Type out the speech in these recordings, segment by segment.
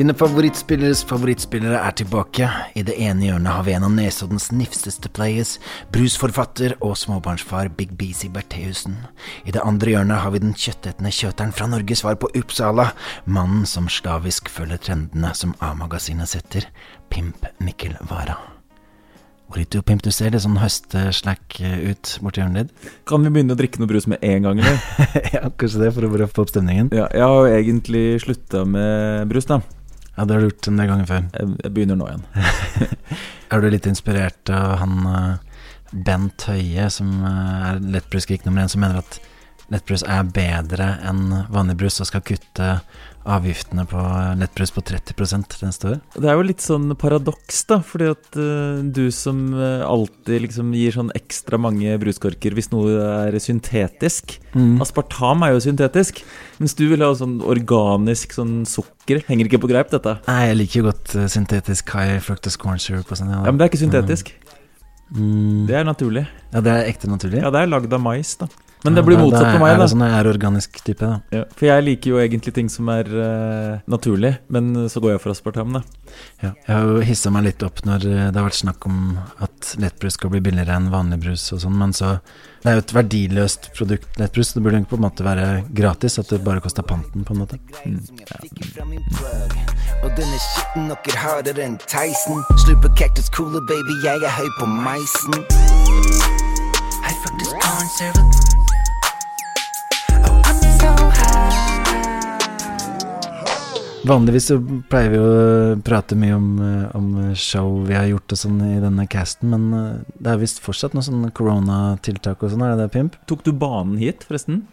Dine favorittspilleres favorittspillere er tilbake. I det ene hjørnet har vi en av Nesoddens nifseste players, brusforfatter og småbarnsfar Big Beezy Bertheussen. I det andre hjørnet har vi den kjøttetende kjøteren fra Norges svar på Uppsala, mannen som slavisk følger trendene som A-magasinet setter, Pimp Mikkel Wara. Du, Pimp, du ser litt sånn høstslack ut borti hjørnet ditt. Kan vi begynne å drikke noe brus med en gang, eller? ja, kanskje det, for å få opp stemningen. Ja, jeg har jo egentlig slutta med brus, da. Ja, det har du gjort en del ganger før. Jeg, begynner nå igjen. Er du litt inspirert av han eh, Bent Høie, som eh, er lettbrusgeek nummer én, som mener at lettbrus er bedre enn vanlig brus, og skal kutte avgiftene på lettbrus på 30% neste år? Det er jo litt sånn paradoks, da. Fordi at uh, du som eh, alltid liksom gir sånn ekstra mange bruskorker hvis noe er syntetisk. Mm. Aspartam er jo syntetisk. Mens du vil ha sånn organisk sånn sukker. Henger ikke på greip, dette. Nei, jeg liker jo godt uh, syntetisk high fructose corn syrup og sånn. Ja, Men det er ikke syntetisk. Mm. Det er naturlig. Ja, det er ekte naturlig? Ja, det er lagd av mais, da. Men det Ja, blir motsatt på meg, Er da. det sånn jeg er organisk type, da? Ja, for jeg liker jo egentlig ting som er uh, naturlig, men så går jeg for aspartam, da. Ja. Jeg har jo hissa meg litt opp når eh, det har vært snakk om at lettbrus skal bli billigere enn vanlig brus og sånn, men så Det er jo et verdiløst produkt, lettbrus. Det burde jo på en måte være gratis, at det bare koster panten, på en måte. Plug. Og denne skitten noe hardere enn Tyson. Slurper cactus cooler, baby, jeg er høy på meisen. I faktisk corn syrup. Vanligvis så pleier vi å prate mye om, eh, om show vi har gjort og sånn i denne casten, men eh, det er visst fortsatt noen sånne koronatiltak og sånn, er det det, Pimp? Tok du banen hit, forresten?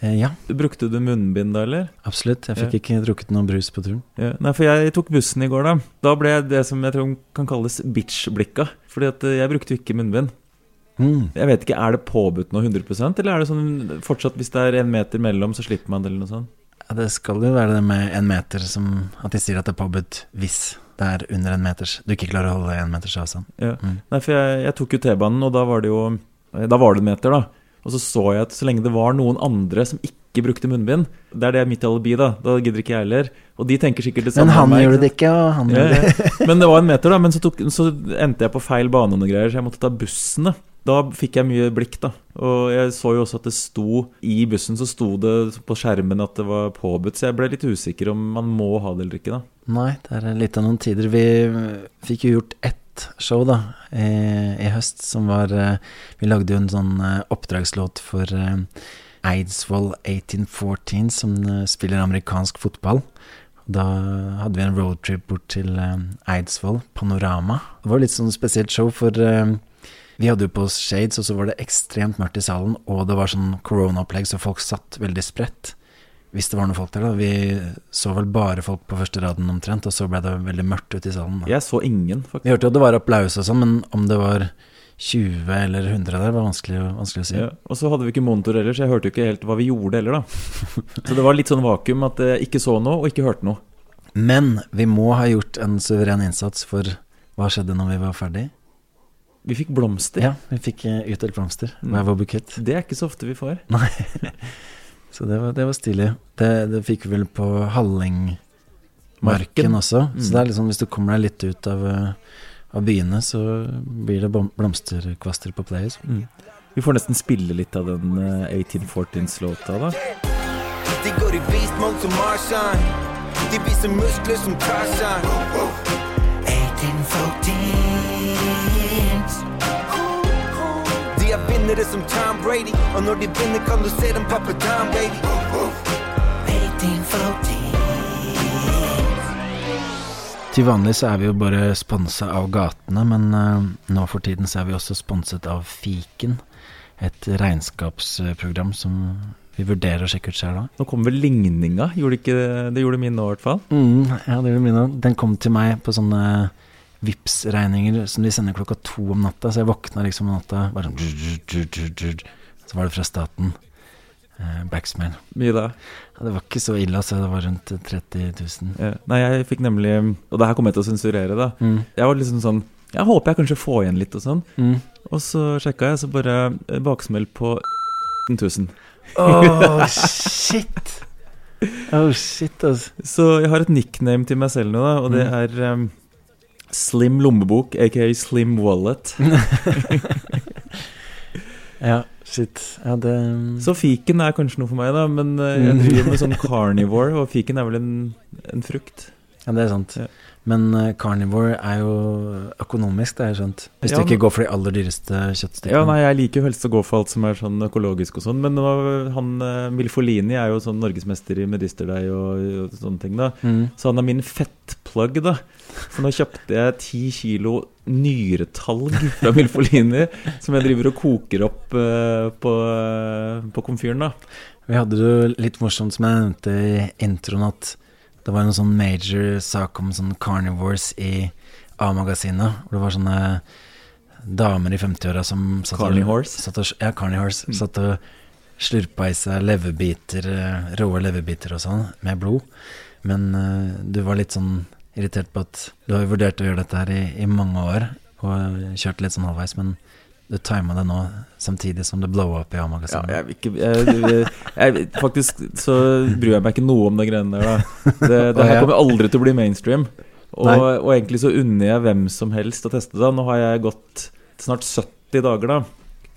Eh, ja, Brukte du munnbind da, eller? absolutt. Jeg fikk ikke drukket noe brus på turen. Ja. Nei, for jeg tok bussen i går, da. Da ble jeg det som jeg tror kan kalles bitch-blikka. Fordi at eh, jeg brukte ikke munnbind. Mm. Jeg vet ikke, Er det påbudt nå 100% eller er det sånn fortsatt hvis det er en meter mellom, så slipper man det, eller noe sånt? Ja, det skal jo være det med en meter som At de sier at det er påbudt hvis det er under en meters Du ikke klarer å holde en meters avstand. Ja. Mm. Nei, for jeg, jeg tok jo T-banen, og da var det jo Da var det en meter, da. Og så så jeg at så lenge det var noen andre som ikke brukte munnbind Det er det mitt alibi, da. Da gidder ikke jeg heller. Og de tenker sikkert det samme Men han gjorde det ikke, og han Ja, gjorde det. Men det var en meter, da. Men så, tok, så endte jeg på feil bane og noen greier, så jeg måtte ta bussen. Da Da fikk jeg mye blikk, da. Og jeg så jo også at det sto i bussen så sto det på skjermen at det var påbudt, så jeg ble litt usikker om man må ha det eller ikke, da. Nei, det er litt av noen tider. Vi fikk jo gjort ett show da i, i høst som var eh, Vi lagde jo en sånn eh, oppdragslåt for eh, Eidsvoll 1814, som eh, spiller amerikansk fotball. Da hadde vi en roadtrip bort til eh, Eidsvoll, Panorama. Det var litt sånn spesielt show, for eh, vi hadde jo på oss shades, og så var det ekstremt mørkt i salen, og det var sånn koronaopplegg, så folk satt veldig spredt. Hvis det var noen folk der, da. Vi så vel bare folk på første raden omtrent, og så ble det veldig mørkt ute i salen. Da. Jeg så ingen, faktisk. Vi hørte jo at det var applaus og sånn, men om det var 20 eller 100 der, var vanskelig, vanskelig å si. Ja. Og så hadde vi ikke monitor heller, så jeg hørte jo ikke helt hva vi gjorde heller, da. Så det var litt sånn vakuum at jeg ikke så noe og ikke hørte noe. Men vi må ha gjort en suveren innsats, for hva skjedde når vi var ferdig? Vi fikk blomster. Ja, vi fikk eh, utdelt blomster. med vår bukett. Det er ikke så ofte vi får. Nei. Så det var, det var stilig. Det, det fikk vi vel på Hallingmarken Marken. også. Mm. Så det er liksom, hvis du kommer deg litt ut av, eh, av byene, så blir det blomsterkvaster på Players. Mm. Vi får nesten spille litt av den eh, 1814s-låta, da. De går i beast som Marshan. De viser muskler som Tarzan. 1814s. De det som Tom Brady. Og når de vinner, kan du se dem pappa Tom, baby. Til vanlig så er vi jo bare sponsa av gatene, men eh, nå for tiden så er vi også sponset av Fiken. Et regnskapsprogram som vi vurderer å sjekke ut sjøl òg. Nå kommer vel ligninga? Gjorde ikke det, det gjorde min nå, i hvert fall. Mm, ja, det gjorde mine òg. Den kom til meg på sånne vips regninger som de sender klokka to om natta. Så jeg våkna liksom om natta, bare sånn. Så var det fra staten. Eh, Backsmail. Mye da. Ja, det var ikke så ille, altså. Det var rundt 30 000. Ja. Nei, jeg fikk nemlig Og det her kommer jeg til å sensurere, da. Mm. Jeg var liksom sånn Jeg håper jeg kanskje får igjen litt og sånn. Mm. Og så sjekka jeg, så bare eh, baksmell på 1000. Åh, shit! Oh shit, altså. Så jeg har et nickname til meg selv nå, da, og det Mm. er um, Slim lommebok, aka Slim wallet. Ja, shit. Ja, det Så fiken er kanskje noe for meg, da, men uh, jeg Mm. driver med sånn carnivore, og fiken er vel en, en frukt. Ja, det er sant. Ja. Men uh, carnivore er jo økonomisk, det er skjønt. Hvis Ja, du ikke går for de aller dyreste kjøttstykkene. Ja, nei, jeg liker helst å gå for alt som er sånn økologisk og sånn, men nå, han uh, Milfolini er jo sånn norgesmester i medisterdeig og, og sånne ting, da. Mm. Så han er min fettplugg, da. Så nå kjøpte jeg ti kilo nyretalg fra Milfolini, som jeg driver og koker opp uh, på, uh, på komfyren, da. Vi hadde det litt morsomt, som jeg nevnte i introen, at det var en sånn major sak om sånn carnivores i A-magasinet. Hvor det var sånne damer i 50-åra som satt og- Satt og, ja, carnihorse. Mm. Satt og slurpa i seg leverbiter, eh, råe leverbiter og sånn, med blod. Men uh, du var litt sånn irritert på at du har vurdert å gjøre dette her i, i mange år, og kjørt litt sånn halvveis, men du tima det nå samtidig som det blowa opp i Ja, A-magasinet. jeg vil ikke jeg, jeg, Faktisk så bryr jeg meg ikke noe om de greiene der, da. Det, det her kommer aldri til å bli mainstream. Og, og egentlig så unner jeg hvem som helst å teste det. Nå har jeg gått snart 70 dager, da.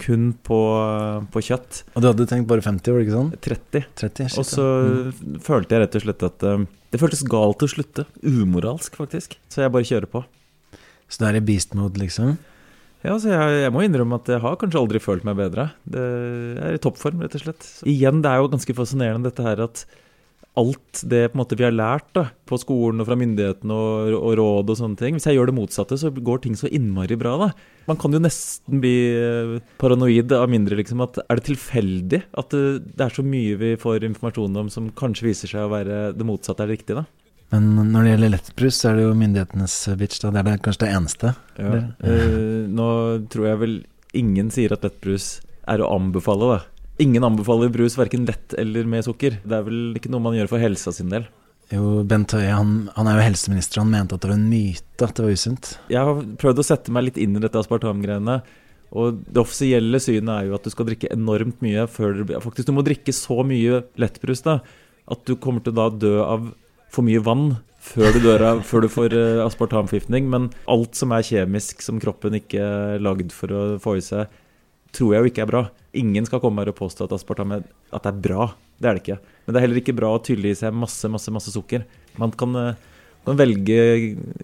Kun på, på kjøtt. Og du hadde tenkt bare 50, var det ikke sånn? 30. 30? Shit, Og så ja. Mm. følte jeg rett og slett at eh, det føltes galt å slutte. Umoralsk, faktisk. Så jeg bare kjører på. Så du er i beast mode, liksom? Ja, altså jeg, jeg må innrømme at jeg har kanskje aldri følt meg bedre. Det er i toppform, rett og slett. Så igjen, det er jo ganske fascinerende dette her at alt det måte vi har lært da, på skolen og fra myndighetene og, og råd og sånne ting Hvis jeg gjør det motsatte, så går ting så innmari bra, da. Man kan jo nesten bli eh, paranoid av mindre, liksom. At er det tilfeldig at det, det er så mye vi får informasjon om som kanskje viser seg å være det motsatte er det riktige, da? Men når det gjelder lettbrus, så er det jo myndighetenes bitch, da. Det er det, kanskje det eneste. Ja. Eh, nå tror jeg vel ingen sier at lettbrus er å anbefale, da. Ingen anbefaler brus verken lett eller med sukker. Det er vel ikke noe man gjør for helsa sin del. Jo, Bent Høie, han, han er jo helseminister, han mente at det var en myte at det var usunt. Jeg har prøvd å sette meg litt inn i dette aspartamgreiene. Og det offisielle synet er jo at du skal drikke enormt mye før du Faktisk, du må drikke så mye lettbrus da at du kommer til å da dø av for mye vann før du, dør av, før du får eh, aspartamforgiftning. Men alt som er kjemisk, som kroppen ikke er lagd for å få i seg, tror jeg jo ikke er bra. Ingen skal komme her og påstå at aspartam er, at det er bra. Det er det ikke. Men det er heller ikke bra å tylle i seg masse, masse, masse sukker. Man kan, eh, kan velge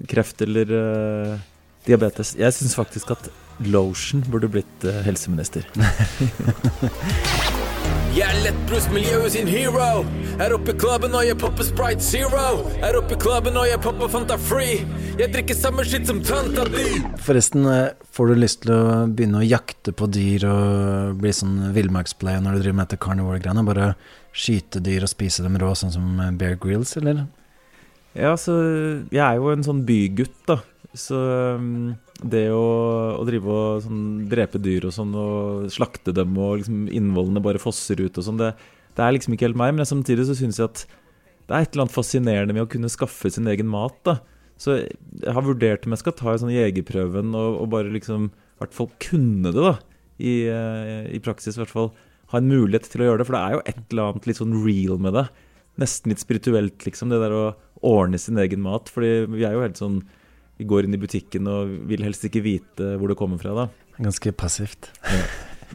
kreft eller uh, diabetes. Jeg syns faktisk at Lotion burde blitt uh, helseminister. Jeg er lettbrusmiljøet sin hero. Er oppe i klubben og jeg popper Sprite Zero. Er oppe i klubben og jeg popper Fanta Free. Jeg drikker samme skitt som tanta di. Forresten, eh, får du lyst til å begynne å jakte på dyr og bli sånn villmarksplay når du driver med dette carnivore-greiene? Bare skyte dyr og spise dem rå, sånn som Bear Grills, eller? Ja, så jeg er jo en sånn bygutt, da. Så um, det å, å drive og sånn, drepe dyr og sånn, og slakte dem, og liksom innvollene bare fosser ut og sånn, det, det er liksom ikke helt meg. Men samtidig så syns jeg at det er et eller annet fascinerende med å kunne skaffe sin egen mat, da. Så jeg har vurdert om jeg skal ta en sånn jegerprøven og, og bare liksom i hvert fall kunne det, da. I, eh, I praksis, i hvert fall. Ha en mulighet til å gjøre det. For det er jo et eller annet litt sånn real med det. Nesten litt spirituelt, liksom. Det der å ordne sin egen mat. Fordi vi er jo helt sånn går inn i butikken og vil helst ikke vite hvor det kommer fra, da. Ganske passivt.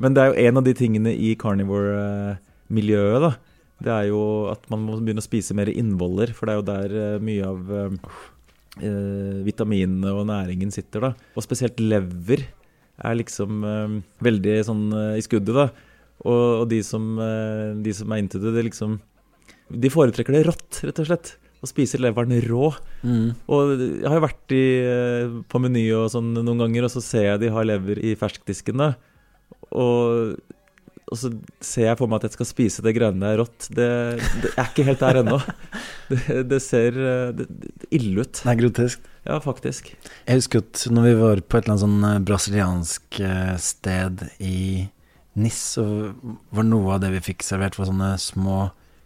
Men det er jo en av de tingene i carnivore-miljøet, da. Det er jo at man må begynne å spise mer innvoller, for det er jo der eh, mye av eh, eh, vitaminene og næringen sitter, da. Og spesielt lever er liksom eh, veldig sånn eh, i skuddet, da. Og, og de, som, eh, de som er inntil det, det liksom De foretrekker det rått, rett og slett. Og spiser leveren rå. Mm. Og jeg har jo vært i, eh, på Meny og sånn noen ganger, og så ser jeg de har lever i ferskdisken. da. Og, og så ser jeg for meg at jeg skal spise det greiene der rått. Det, det er ikke helt der ennå. Det, det ser eh, det, ille ut. Det er grotesk. Ja, faktisk. Jeg husker at når vi var på et eller annet sånn eh, brasiliansk sted i NIS, så var noe av det vi fikk servert, var sånne små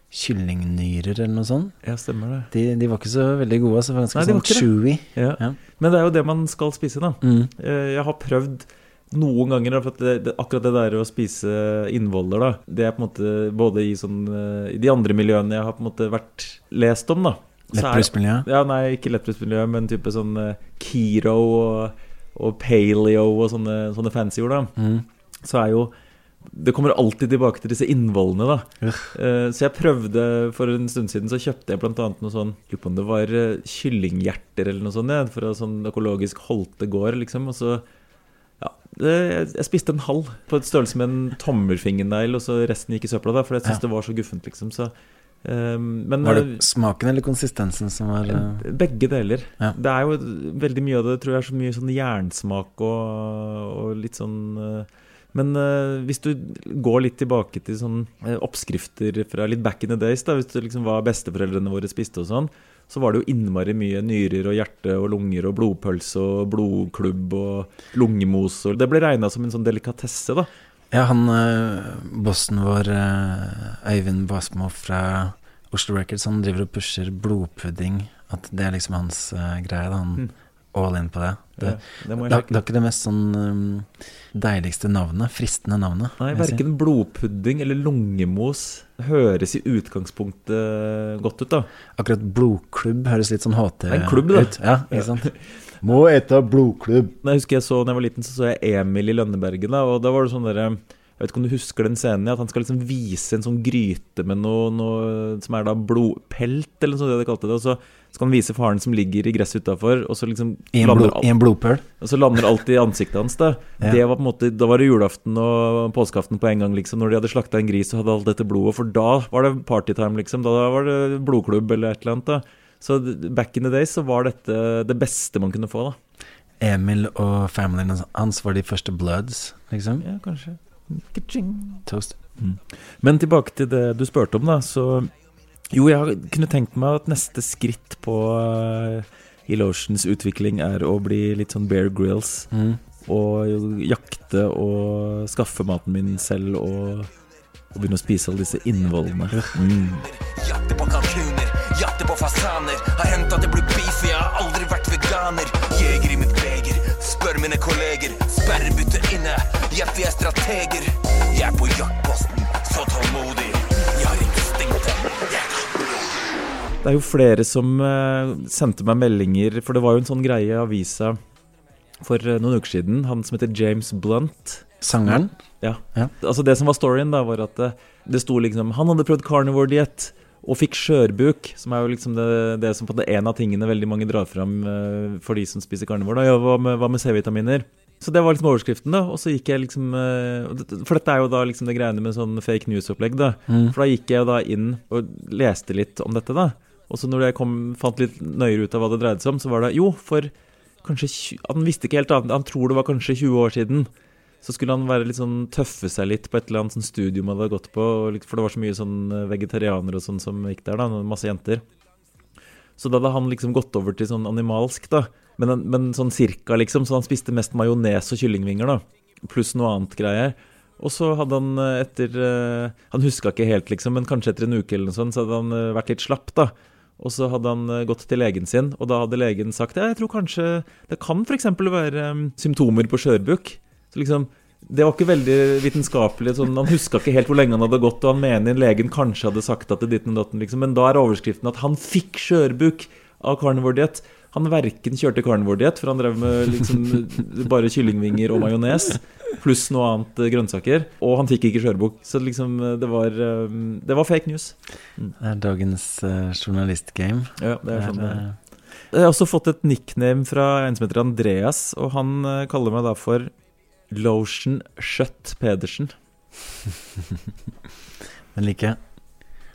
kyllingnyrer eller noe sånt. Ja, stemmer det. De, de var ikke så veldig gode, Så var ganske Nei, sånn chewy. Ja. Ja. Men det er jo det man skal spise, da. Mm. Eh, Jeg har prøvd noen ganger. For det, akkurat det der å spise innvoller, da, det er på en måte både i, sånn, eh, i de andre miljøene jeg har på en måte vært lest om, da. Lettbrystmiljø? Ja, nei, ikke lettbrystmiljø, men type sånn Kiro keto og, og paleo og sånne, sånne fancy ord, da. Mm. Så er jo Det kommer alltid tilbake til disse innvollene, da. Eh, så jeg prøvde For en stund siden så kjøpte jeg annet noe sånn Lurer på om det var eh, kyllinghjerter eller noe sånt, ja, fra sånn økologisk Holte gård, liksom. Og så ja, jeg, spiste en halv på et størrelse med en tommelfingernegl, og så resten gikk i søpla, da, for jeg syntes Ja. det var så guffent, liksom. Så, eh, men Var eh, det smaken eller konsistensen som var eh, begge deler. Ja. Det er jo veldig mye av det tror jeg er så mye sånn jernsmak og, og litt sånn eh, Men uh, hvis du går litt tilbake til sånn eh, oppskrifter fra litt back in the days, da, hvis det liksom var besteforeldrene våre spiste og sånn, så var det jo innmari mye nyrer og hjerte og lunger og blodpølse og blodklubb og lungemos og Det ble regna som en sånn delikatesse, da. Ja, han eh, bossen vår, Øyvind Basmo fra Oslo Records, han driver og pusher blodpudding. At det er liksom hans greie. da Han Mm. All in på det. Det, det må det, det er ikke det mest sånn um, deiligste navnet. Fristende navnet. Nei, verken si. blodpudding eller lungemos høres i utgangspunktet godt ut, da. Akkurat blodklubb høres litt sånn HT en klubb, da. ut. Ja, ikke sant? Må ete blodklubb. Jeg husker jeg så når jeg var liten, så så jeg Emil i Lønnebergen. Da, og da var det sånn derre Jeg vet ikke om du husker den scenen? At han skal liksom vise en sånn gryte med noe, noe som er da blodpelt, eller noe sånt det de kalte det. Og så skal han vise faren som ligger i gresset utafor, og så liksom I en, blod, I en blodpøl. og så lander alt i ansiktet hans. Da Ja. Det var på en måte Da var det julaften og påskeaften på en gang, liksom. Når de hadde slakta en gris og hadde alt dette blodet. For da var det partytime, liksom. Da var det blodklubb eller et eller annet. da Så back in the days så var dette det beste man kunne få, da. Emil og familien hans var de første Bloods, liksom. Ja, kanskje. Toast. Men tilbake til det du spurte om, da. Så jo, jeg kunne tenkt meg at neste skritt på uh, Elotions utvikling er å bli litt sånn Bear Grills. Mm. Og jakte og skaffe maten min selv og, og begynne å spise alle disse innvollene. Mm. Jakter på kalkuner, jakte på fasaner. Har hendt at det blir beef, jeg har aldri vært veganer. Jeger i mitt beger, spør mine kolleger. Sperrebytte inne, jeg vi er strateger. Jeg er på jaktposten, Det er jo flere som eh, sendte meg meldinger, for det var jo en sånn greie i avisa for eh, noen uker siden. Han som heter James Blunt. Sangeren? Ja. Ja. Altså Det som var storyen, da, var at det, det sto liksom Han hadde prøvd carnivore-diett og fikk skjørbuk, som er jo liksom det, det som på det en av tingene veldig mange drar fram eh, for de som spiser carnivore. Da. Ja, hva med, hva med C-vitaminer? Så det var liksom overskriften, da. Og så gikk jeg liksom eh, For dette er jo da liksom det greiene med sånn fake news-opplegg, da. Mm. For da gikk jeg jo da inn og leste litt om dette, da. Og så når jeg kom, fant litt nøyere ut av hva det dreide seg om, så var det jo, for kanskje Han visste ikke helt annet. Han tror det var kanskje 20 år siden. Så skulle han være litt sånn tøffe seg litt på et eller annet sånn studium han hadde gått på. For det var så mye sånn eh, vegetarianere og sånn som gikk der, da. Masse jenter. Så da hadde han liksom gått over til sånn animalsk, da. Men, men sånn cirka, liksom. Så han spiste mest majones og kyllingvinger, da. Pluss noe annet greier. Og så hadde han eh, etter eh, Han huska ikke helt, liksom, men kanskje etter en uke eller noe sånt, så hadde han vært litt slapp, da. Og så hadde han eh, gått til legen sin, og da hadde legen sagt jeg tror kanskje det kan f.eks. være eh, symptomer på skjørbuk. Liksom, det var ikke veldig vitenskapelig. Sånn, han huska ikke helt hvor lenge han hadde gått, og han mener legen kanskje hadde sagt at det ditten og datten, liksom. Men da er overskriften at han fikk skjørbuk av carnivore-diett. Han verken kjørte carnivore-diett, for han drev med liksom bare kyllingvinger og majones, pluss noe annet eh, grønnsaker, og han fikk ikke kjørebok. Så liksom, eh, det var, eh, det var fake news. Det er dagens uh, journalistgame. Ja, det er sånn det er. Jeg har også fått et nickname fra en som heter Andreas, og han kaller meg da for Lotion Shut Pedersen. Den liker jeg.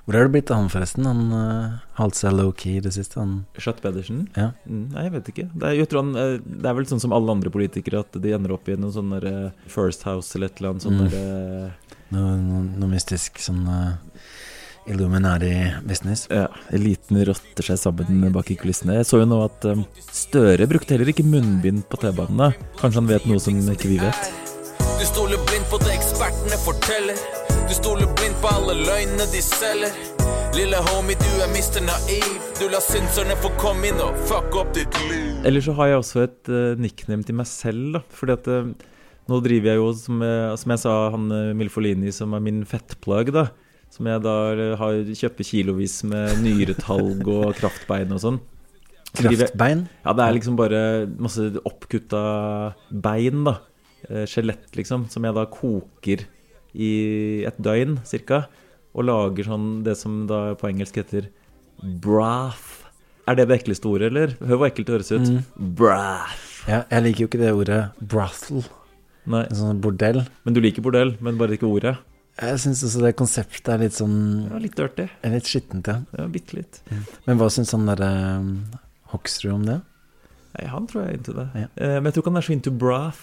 Hvor er det blitt av han, forresten? Han uh, holdt seg low-key i det siste. Han Shut Pedersen? Ja. Mm, Nei, jeg vet ikke. Det er, han, eh, det er vel sånn som alle andre politikere, at de ender opp i noen sånne eh, First House eller et eller annet sånt. Mm. eh, noe, no, no mystisk sånn uh, Illuminati-business. Ja, eliten rotter seg sammen bak i kulissene. Jeg så jo nå at um, Støre brukte heller ikke munnbind på T-banene. Kanskje han vet noe som ikke vi vet? Du stoler blindt på det ekspertene forteller. Du stoler blindt på alle løgnene de selger. Lille homie, du er mister naiv. Du lar synserne få komme inn og fuck opp ditt liv. Eller så har jeg også et uh, nickname til meg selv, da. Fordi at uh, Nå driver jeg jo, som jeg, som jeg sa, han eh, Milfolini, som er min fettplagg, da. Som jeg da har kjøper kilovis med nyretalg og kraftbein og sånn. Kraftbein. Ja, det er liksom bare masse oppkutta bein, da. Eh, Skjelett, liksom. Som jeg da koker i et døgn, cirka. Og lager sånn det som da på engelsk heter broth. Er det det ekleste ordet, eller? Hør hvor ekkelt det høres ut. Brath Ja, jeg liker jo ikke det ordet brothel. Nei, En sånn bordell. men du liker bordell, men bare ikke ordet. Jeg syns også det konseptet er litt sånn Ja, litt dirty. Litt skittent, ja. Ja, bitte litt. Men hva syns han derre um, Hoksrud om det? Nei, han tror jeg er into det. Ja. Eh, men jeg tror ikke han er så into broth.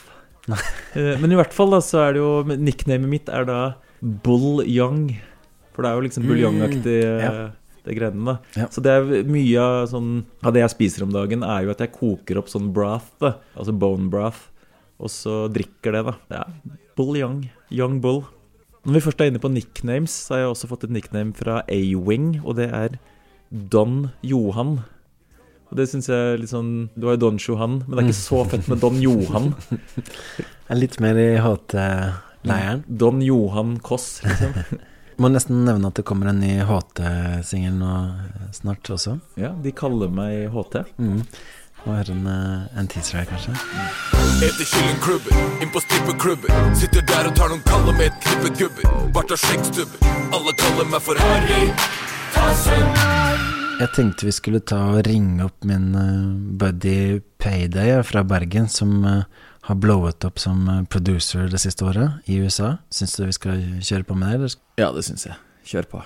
Eh, men i hvert fall da, så er det jo Nicknamet mitt er da Bull Young. For det er jo liksom buljongaktig, Mm, ja. eh, det greiene, da. Ja. Så det er mye av sånn Av det jeg spiser om dagen, er jo at jeg koker opp sånn broth, da. Altså bone broth. Og så drikker det, da. Ja, Bull Young. Young Bull. Når vi først er inne på nicknames, så har jeg også fått et nickname fra A-Wing, og det er Don Johan. Og det syns jeg er litt sånn Du har jo Don Johan, men det er ikke så fett med Don Johan. Jeg Er litt mer i HT-leiren. Don Johan Koss, liksom. Må nesten nevne at det kommer en ny HT-singel nå eh, snart også. Ja, de kaller meg HT. Mm. Må høre en, eh, en teaser her, kanskje. Etter kyllingklubben, inn på strippeklubben. Sitter der og tar noen kalde med et knippe gubber. Bart og skjeggstubber. Alle kaller meg for Harry. Jeg tenkte vi skulle ta og ringe opp min eh, buddy Payday fra Bergen, som eh, har blowet opp som eh, producer det siste året i USA. Syns du vi skal kjøre på med det, eller? Ja, det syns jeg. Kjør på.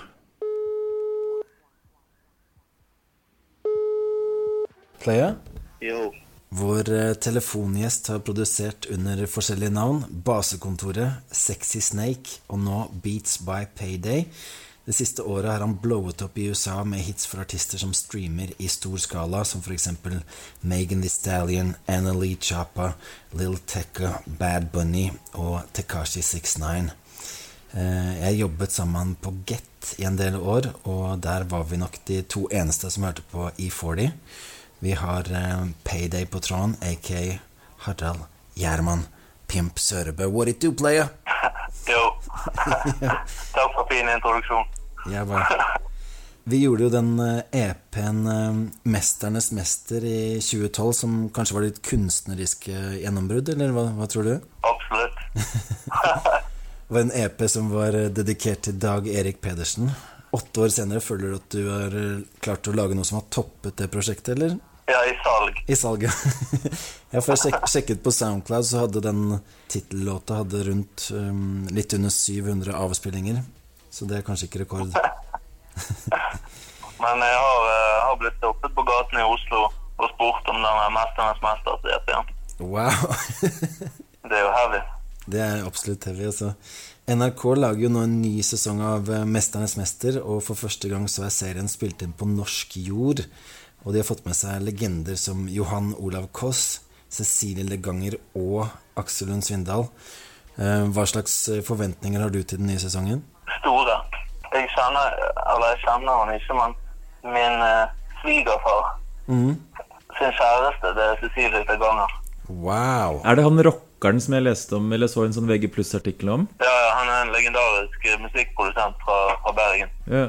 Playa? Jo. Vår telefongjest har produsert under forskjellige navn. Basekontoret, Sexy Snake og nå Beats by Payday. Det siste året har han blowet opp i USA med hits for artister som streamer i stor skala, som f.eks. Megan Thee Stallion, Anna Chapa, Lil Tecca, Bad Bunny og Tekashi 69. Eh, Jeg jobbet sammen på Get i en del år, og der var vi nok de to eneste som hørte på E40. Vi har eh, Payday på tråden, aka Harald Gjerman Pimp Sørebø. What it do, player? Jo. Takk for fin introduksjon. Jeg bare Vi gjorde jo den eh, EP-en eh, 'Mesternes mester' i 2012, som kanskje var ditt kunstneriske gjennombrudd, eller hva, hva tror du? Absolutt. Det var en EP som var eh, dedikert til Dag Erik Pedersen. Åtte år senere føler du at du har klart å lage noe som har toppet det prosjektet, eller? Ja, i salg. I salget. Jeg har først sjek sjekket på Soundcloud, så hadde den tittellåta hadde rundt um, litt under 700 avspillinger. Så det er kanskje ikke rekord. Men jeg har, uh, har blitt stoppet på gaten i Oslo og spurt om denne Mesternes mester-CP-en. Wow! Det er jo heavy. Det er absolutt heavy, altså. NRK lager jo nå en ny sesong av eh, Mesternes mester, og for første gang så er serien spilt inn på norsk jord. Og de har fått med seg legender som Johan Olav Koss, Cecilie Leganger og Aksel Lund Svindal. Eh, Hva slags eh, forventninger har du til den nye sesongen? Store. Jeg kjenner, eller jeg kjenner han ikke, men min eh, svigerfar mm. sin kjæreste, det er Cecilie Leganger. Wow! Er det han rockeren som jeg leste om, eller så en sånn VG pluss-artikkel om? Ja, han er en legendarisk musikkprodusent fra, fra Bergen. Ja.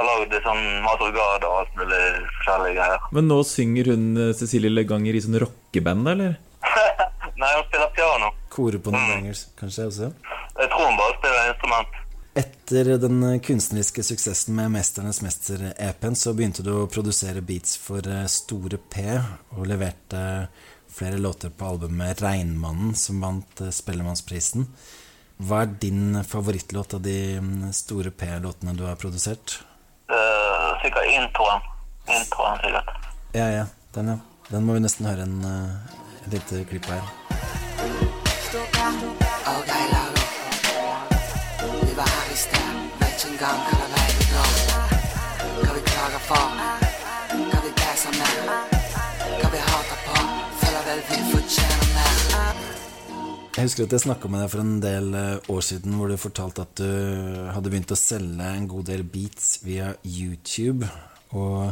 Har lagd sånn madrugada og alt mulig forskjellige greier. Men nå synger hun eh, Cecilie Leganger i sånn rockeband, eller? Nei, hun spiller piano. Kore på noen bangers, kanskje også? Jeg tror hun bare spiller instrument. Etter den kunstneriske suksessen med Mesternes mester-EP-en, så begynte du å produsere beats for eh, Store P, og leverte flere låter på albumet Regnmannen, som vant eh, Spellemannsprisen. Hva er din favorittlåt av de mm, Store P-låtene du har produsert? Sikkert på den sikkert. Ja, ja, den, ja. Den må vi nesten høre en, uh, et lite klipp her. Okay. Vi var her i sted, vet ikke engang hva Jeg husker at jeg snakka med deg for en del eh, år siden hvor du fortalte at du hadde begynt å selge en god del beats via YouTube. Og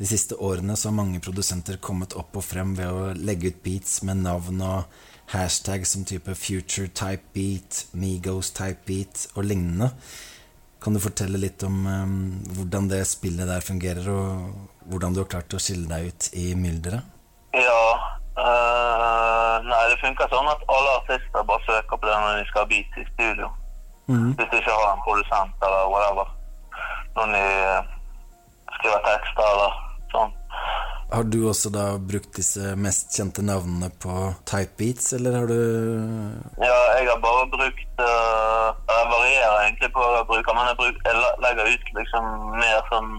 de siste årene så har mange produsenter kommet opp og frem ved å legge ut beats med navn og hashtag som type future type beat, Migos type beat og lignende. Kan du fortelle litt om um, hvordan det spillet der fungerer, og hvordan du har klart å skille deg ut i mylderet? Ja eh, Nei, det funker sånn at alle artister bare søker på det når de skal ha beats i studio. Hvis de ikke har en produsent eller whatever. Når de eh, skriver tekster eller sånn. Har du også da brukt disse mest kjente navnene på type beats, eller har du Ja, jeg har bare brukt uh, Jeg varierer egentlig på hva jeg bruker, men jeg, bruker, jeg legger ut liksom mer sånn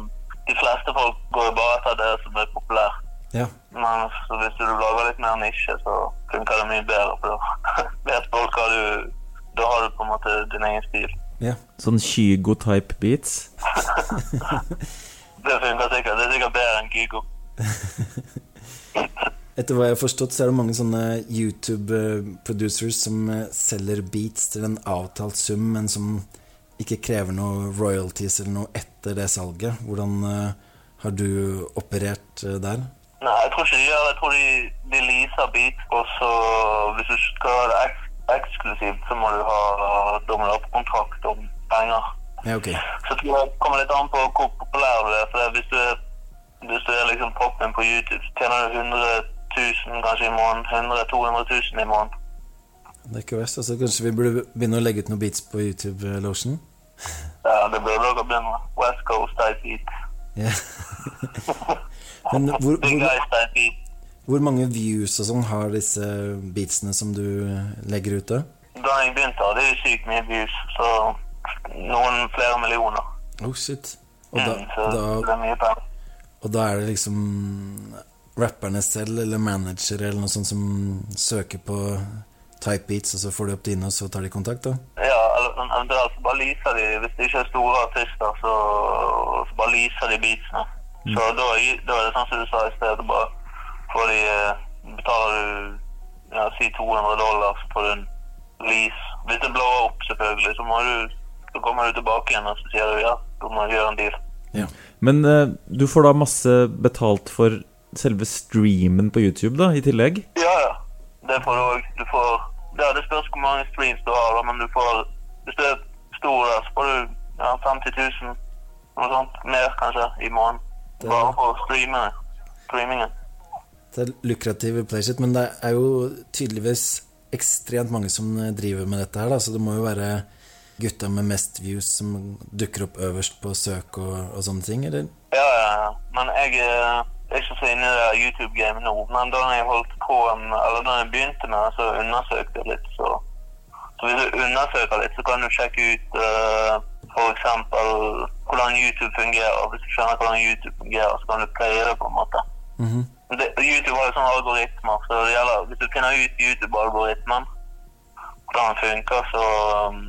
De fleste folk går jo bare etter det som er populært. Ja. Men så hvis du lager litt mer nisje, så funker det mye bedre. For da vet folk hva du Da har du på en måte din egen stil. ja. Sånn Kygo-type beats. Det funker sikkert. Det er sikkert bedre enn Kygo. Etter hva jeg har forstått, så er det mange sånne YouTube-producers som eh, selger beats til en avtalt sum, men som ikke krever noe royalties eller noe etter det salget. Hvordan eh, har du operert eh, der? Nei, jeg tror ikke de gjør det. Jeg tror de, de leaser beat, og så hvis du skal ha det eks eksklusivt, så må du ha Da må du ha kontrakt om penger. Ja, okay. Så jeg tror det kommer litt an på hvor populær du er. For hvis du er, hvis du er liksom poppen på YouTube, så tjener du 100 000 kanskje i måneden. 100 200 000 i måneden. Det er ikke verst. Altså, kanskje vi burde begynne å legge ut noen beats på YouTube, eh, Lotion? Ja, det burde dere begynne. West Coast type beat. Ja. Men hvor, hvor, hvor mange views og sånn har disse beatsene som du legger ut? da? Jeg begynte, hadde jeg sykt mye views. Så noen flere millioner. Oh, shit. Og da, Mm, så da, det er mye penger. og da er det liksom rapperne selv eller manager eller noe sånt som søker på type beats, og så får de opp dine, og så tar de kontakt, da? Ja, eller så bare leaser de Hvis de ikke er store artister, så, så bare leaser de beatsene. Så da, da er det sånn som du sa i sted, bare får de eh, Betaler du ja, si 200 dollar, så får du en lease. Hvis det blåer opp, selvfølgelig, så må du så kommer du tilbake igjen og så sier du ja, du må gjøre en deal. Ja. Men uh, du får da masse betalt for selve streamen på YouTube, da, i tillegg? Ja, ja. Det får du òg. Du får Ja, det spørs hvor mange streams du har, da, men du får Hvis du er stor der, så får du ja, 50 000, noe sånt. Mer, kanskje, i måneden. Bare for streame, streamingen. Det er lukrative playshit, men det er jo tydeligvis ekstremt mange som driver med dette her, da, så det må jo være gutta med mest views som dukker opp øverst på søk og, og sånne ting, eller? Ja, ja. Men jeg eh, er ikke så inne i YouTube-gamet nå. Men da jeg holdt på Eller da jeg begynte med det, så undersøkte jeg litt, så Så hvis du undersøker litt, så kan du sjekke ut uh, f.eks. hvordan YouTube fungerer. Hvis du skjønner hvordan YouTube fungerer, så kan du pleie det på en måte. Mhm. det, YouTube har jo sånne algoritmer, så det gjelder, hvis du finner ut YouTube-algoritmen, hvordan den funker, så, um,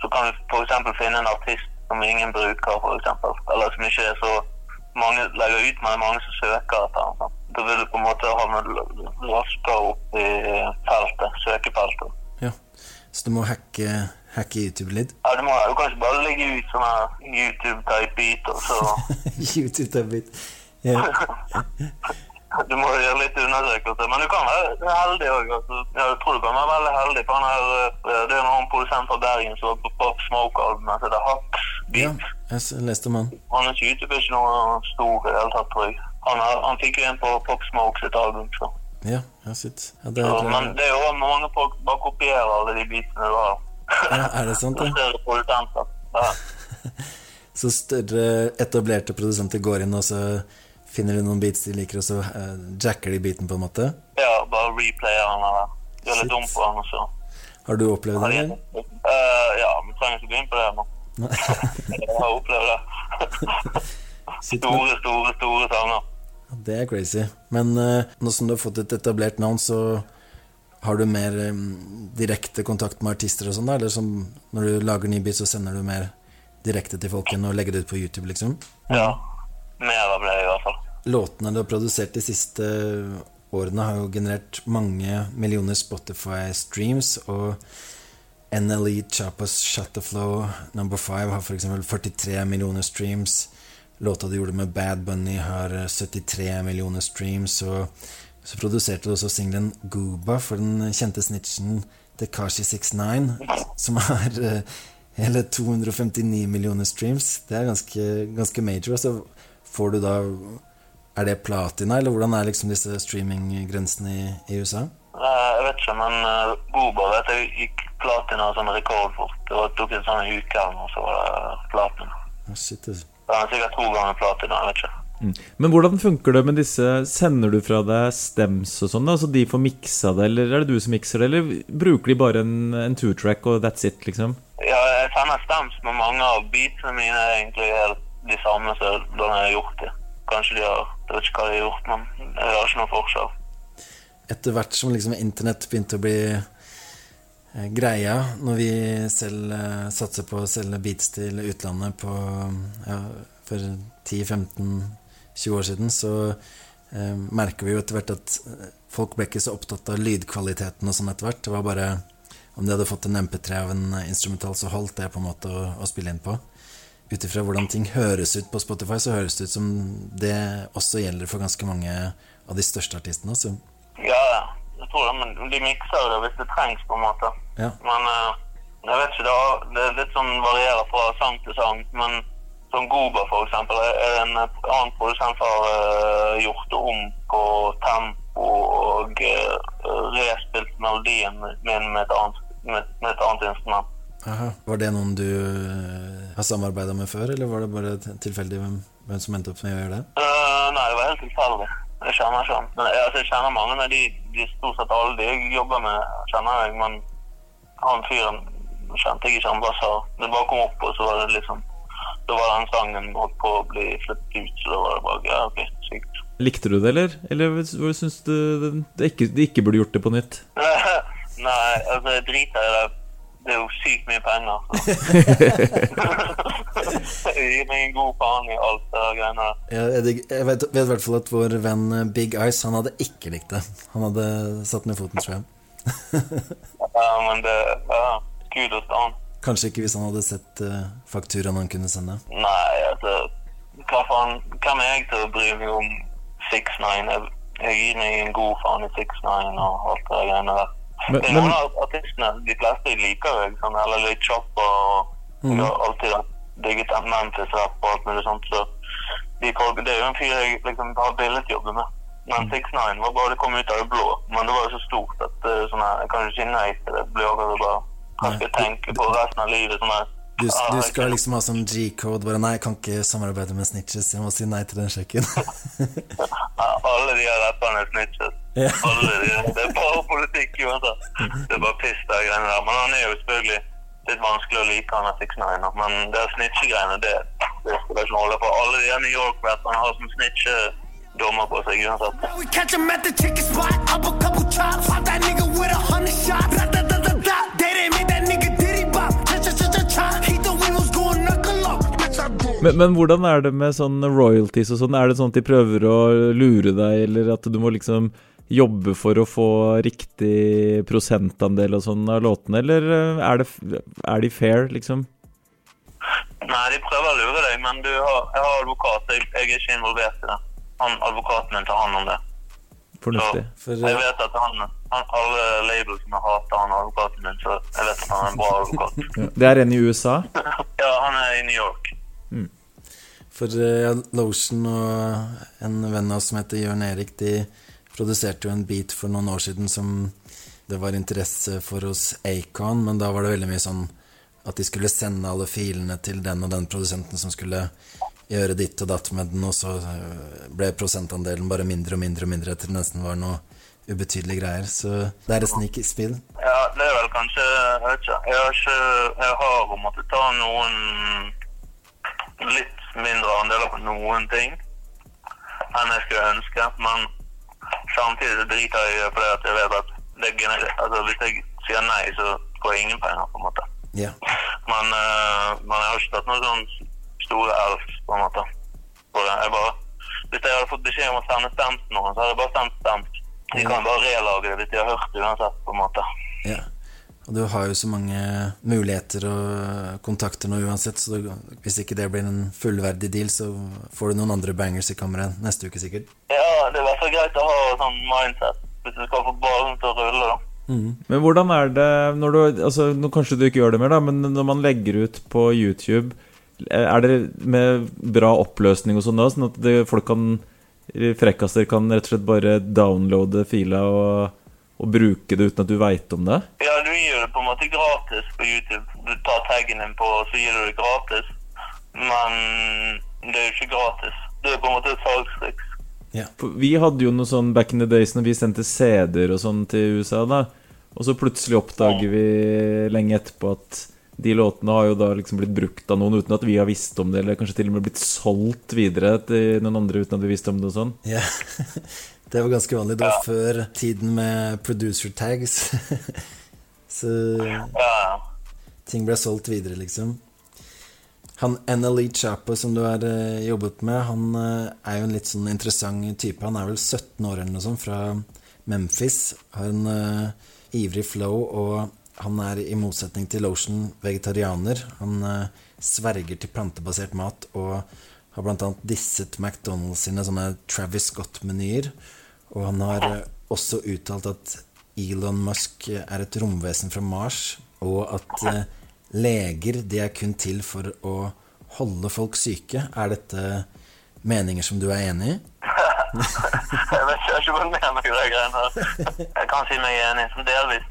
så kan du f.eks. finne en artist som ingen bruker, for eksempel. Eller som ikke er så mange legger ut, men det er mange som søker etter den. Da vil du på en måte havne raskere opp i feltet, søkefeltet. Ja. Så du må hacke, hacke YouTube litt? Ja, du, må, du kan ikke bare legge ut sånne YouTube-type beat, og så YouTube-type-bit. Ja. Du må gjøre litt undersøkelser. Men du kan være heldig òg. Altså. Ja, jeg tror du kan være veldig heldig. For han er, eh, det er noen produsent fra Bergen som var på Pop Smoke-albumet. Så det er Hux ja, jeg leste om han. YouTube er ikke noe stor i det hele tatt, tror jeg. Han, han fikk jo en på Pop Smoke sitt album. Så. Ja, ja, sitt. Ja, det er, men det er jo mange folk bare kopierer alle de bitene du har. Ja, er det sant? Ja. Så større etablerte produsenter går inn, og så finner de noen beats de liker, og så eh, jacker de beaten på en måte? ja, bare replayer han eller gjør litt om på han, og så Har du opplevd det? eller? Eh, Ja, vi trenger ikke gå inn på det nå. Jeg har opplevd det. Store, store, store sanger. Det er crazy. Men eh, nå som du har fått et etablert navn, så har du mer eh, direkte kontakt med artister og sånn, da? Eller som når du lager ny beat, så sender du mer direkte til folk enn å legge det ut på YouTube, liksom? Ja. Mer av det, i hvert fall. Låtene du har produsert de siste årene, har jo generert mange millioner Spotify-streams, og NLE Chapas Shut the Flow number 5 har f.eks. 43 millioner streams. låta du gjorde med Bad Bunny, har eh, 73 millioner streams. Og så produserte du også singelen Gooba for den kjente snitchen Tekashi69, som har eh, hele 259 millioner streams. Det er ganske, ganske major. Altså, får du da Er det platina, eller hvordan er liksom disse streaminggrensene i, i USA? Eh, Jeg vet ikke, men uh, Gooba vet jeg gikk platina sånn rekordfort. Det tok en sånn uke og så var det platina. Shit, altså. Det er sikkert to ganger platina, jeg vet ikke. Mm. Men hvordan funker det med disse Sender du fra deg stems og sånn? Altså de får miksa det, eller er det du som mikser det? Eller bruker de bare en, en two-track og that's it, liksom? Ja, jeg sender stems, men mange av beatsene mine er egentlig helt de samme som da jeg har gjort det. Kanskje de har Jeg vet ikke hva de har gjort, men jeg har ikke noen forskjell. etter hvert som liksom internett begynte å bli eh, greia, når vi selv eh, satser på å selge beats til utlandet på ja, for 10-15-20 år siden, så eh, merker vi jo etter hvert at eh, folk ble ikke så opptatt av lydkvaliteten og sånn etter hvert. Det var bare om de hadde fått en MP3 av en eh, instrumental, så holdt det på en måte å, å spille inn på. Ut ifra hvordan ting høres ut på Spotify, så høres det ut som det også gjelder for ganske mange av de største artistene. Så Ja. Jeg tror men de mikser det hvis det trengs, på en måte. ja. Men eh, jeg vet ikke, det, det er litt sånn varierer fra sang til sang. Men som Goba, eksempel, er det en annen produsent som har uh, gjort det om på tempo og uh, respilt melodien min med et annet, med, med et annet instrument. Aha. Var det noen du eh, har samarbeida med før, eller var det bare tilfeldig hvem, hvem som endte opp med å gjøre det? Uh, nei, det var helt tilfeldig. Jeg kjenner ikke han. Men, altså, jeg kjenner mange av de, de stort sett alle de jeg jobber med, kjenner jeg. Men han fyren kjente jeg ikke. Han bare sa Det bare kom opp, og så var det liksom Da var den sangen holdt på å bli flyttet ut, så da var det bare Ja, ok, sykt. Likte du det, eller? Eller syns du det, det ikke, de ikke burde gjort det på nytt? nei, altså, jeg driter i det. Det er jo sykt mye penger. Så. jeg gir meg en god faen i alt det greiene der. Ja, jeg, jeg vet, vet i hvert fall at vår venn eh, Big Ice Han hadde ikke likt det. Han hadde satt ned foten, tror jeg. Ja, men det Ja, kudos til han. Kanskje ikke hvis han hadde sett uh, fakturaen han kunne sende. Nei, altså hva faen, Hvem er jeg til å bry meg om 6ix9ine? Jeg, jeg gir meg en god faen i 6ix9ine og alt det greiene der. Men- det er men- noen av artistene, de fleste jeg liker jeg, sånn, eller litt chopper og mm. har alltid digget Memphis-rap og alt mulig sånt, så de folk, det er jo en fyr jeg liksom har billedjobber med. Men 6ix9ine var bare det kom ut av det blå, men det var jo så stort at uh, sånn her, jeg kan ikke si nei til det. Det blir akkurat bare Hva skal tenke på resten av livet? sånn Du, ah, du skal liksom ha sånn G-code. Bare nei, jeg kan ikke samarbeide med snitches. Jeg må si nei til den sjekken. Alle de her rapperne er snitches. Ja. Alle de, det er bare politikk uansett. Det er bare piss, de greiene der. Men han er jo selvfølgelig litt vanskelig å like, han er 6ix9ine. Men det er snitchegreiene, det, det skal jeg ikke holde på. Alle de her New York-rapperne har som snitche-dommer på seg uansett. Men, men hvordan er det med sånn royalties og sånn? Er det sånn at de prøver å lure deg, eller at du må liksom jobbe for å få riktig prosentandel og sånn av låtene, eller eh, er, det, er de fair, liksom? Nei, de prøver å lure deg, men du har, jeg har advokat. Jeg, jeg er ikke involvert i det. Han, advokaten min tar hånd om det. Fornuftig. For Jeg vet at han, han alle labelsene hater han advokaten min, så jeg vet at han er en bra advokat. Det er en i USA? Ja, han er i New York. For eh, Lotion og en venn av oss som heter Jørn Erik, de produserte jo en beat for noen år siden som det var interesse for hos Acon, men da var det veldig mye sånn at de skulle sende alle filene til den og den produsenten som skulle gjøre ditt og datt med den, og så eh, ble prosentandelen bare mindre og mindre og mindre til det nesten var noe ubetydelige greier. Så det er et sneaky spill. Ja, det er vel kanskje Jeg vet ikke. Jeg har, ikke, jeg har måttet ta noen litt mindre andeler på noen ting enn jeg skulle ønske, men samtidig så driter jeg i det fordi at jeg vet at altså, hvis jeg sier nei, så får jeg ingen penger, på en måte. Ja. Men, uh, men jeg har ikke tatt noen sånn store elf, på en måte. Jeg bare, hvis jeg hadde fått beskjed om å sende stemt noen, så hadde jeg bare sendt stemt. De kan bare relage det hvis de har hørt det uansett, på en måte. Ja. Og du har jo så mange muligheter og kontakter nå uansett, så du, hvis ikke det blir en fullverdig deal, så får du noen andre bangers i kammeret neste uke sikkert. Ja, det er i hvert fall greit å ha sånn mindset hvis du skal få ballen til å rulle, da. Men hvordan er det når du altså, nå Kanskje du ikke gjør det mer, da, men når man legger ut på YouTube, er det med bra oppløsning og sånn da, sånn at det, folk kan Frekkaster kan rett og slett bare downloade fila og, og bruke det uten at du veit om det? Ja, du gir det på en måte gratis på YouTube. Du tar taggen din på, og så gir du det gratis. Men det er jo ikke gratis. Det er på en måte et salgstriks. Ja. Vi hadde jo noe sånn back in the days når vi sendte CD-er og sånn til USA, da. Og så plutselig oppdager vi lenge etterpå at de låtene har jo da liksom blitt brukt av noen uten at vi har visst om det, eller kanskje til og med blitt solgt videre til noen andre uten at vi visste om det og sånn. Ja, det var ganske vanlig. da, ja. før tiden med producer tags. Så Ja, ting ble solgt videre, liksom. Han NLE Chapo som du har eh, jobbet med, han eh, er jo en litt sånn interessant type. Han er vel 17 år eller noe sånt, fra Memphis. Har en uh, ivrig flow, og han er i motsetning til Lotion vegetarianer. Han uh, sverger til plantebasert mat og har annet disset McDonald's sine sånne Travis Scott-menyer. Og han har eh, også uttalt at Elon Musk er et romvesen fra Mars, og at eh, leger de er kun til for å holde folk syke. Er dette meninger som du er enig i? Jeg vet ikke, jeg har ikke vært med meg de greiene her. Jeg kan si meg enig, som delvis.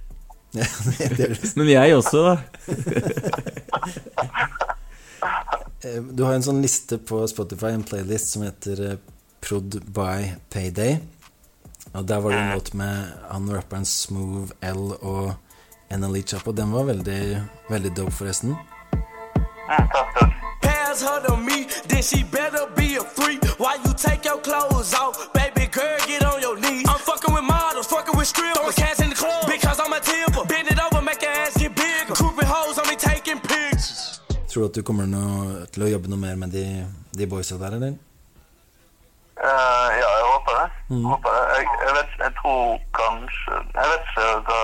Det er- Men jeg også, da. Eh, Du har en sånn liste på Spotify, en playlist som heter eh, Prod by Payday. Og der var det en låt med han rapperen Smooth L og NLE og Den var veldig, veldig dope, forresten. Mm, takk, takk. Pass her to me, then she better be a freak. Why you take your clothes off, baby girl, get on your knees. I'm fucking with models, fucking with strippers, throwing cash in the club because I'm a tipper. Bend it over, make your ass get bigger. Grouping hoes, only taking pictures. Tror du at du kommer noe, til å jobbe noe mer med de, de boysa der, eller? Uh, ja, jeg det. Jeg, jeg vet, jeg tror kanskje Jeg vet ikke hva,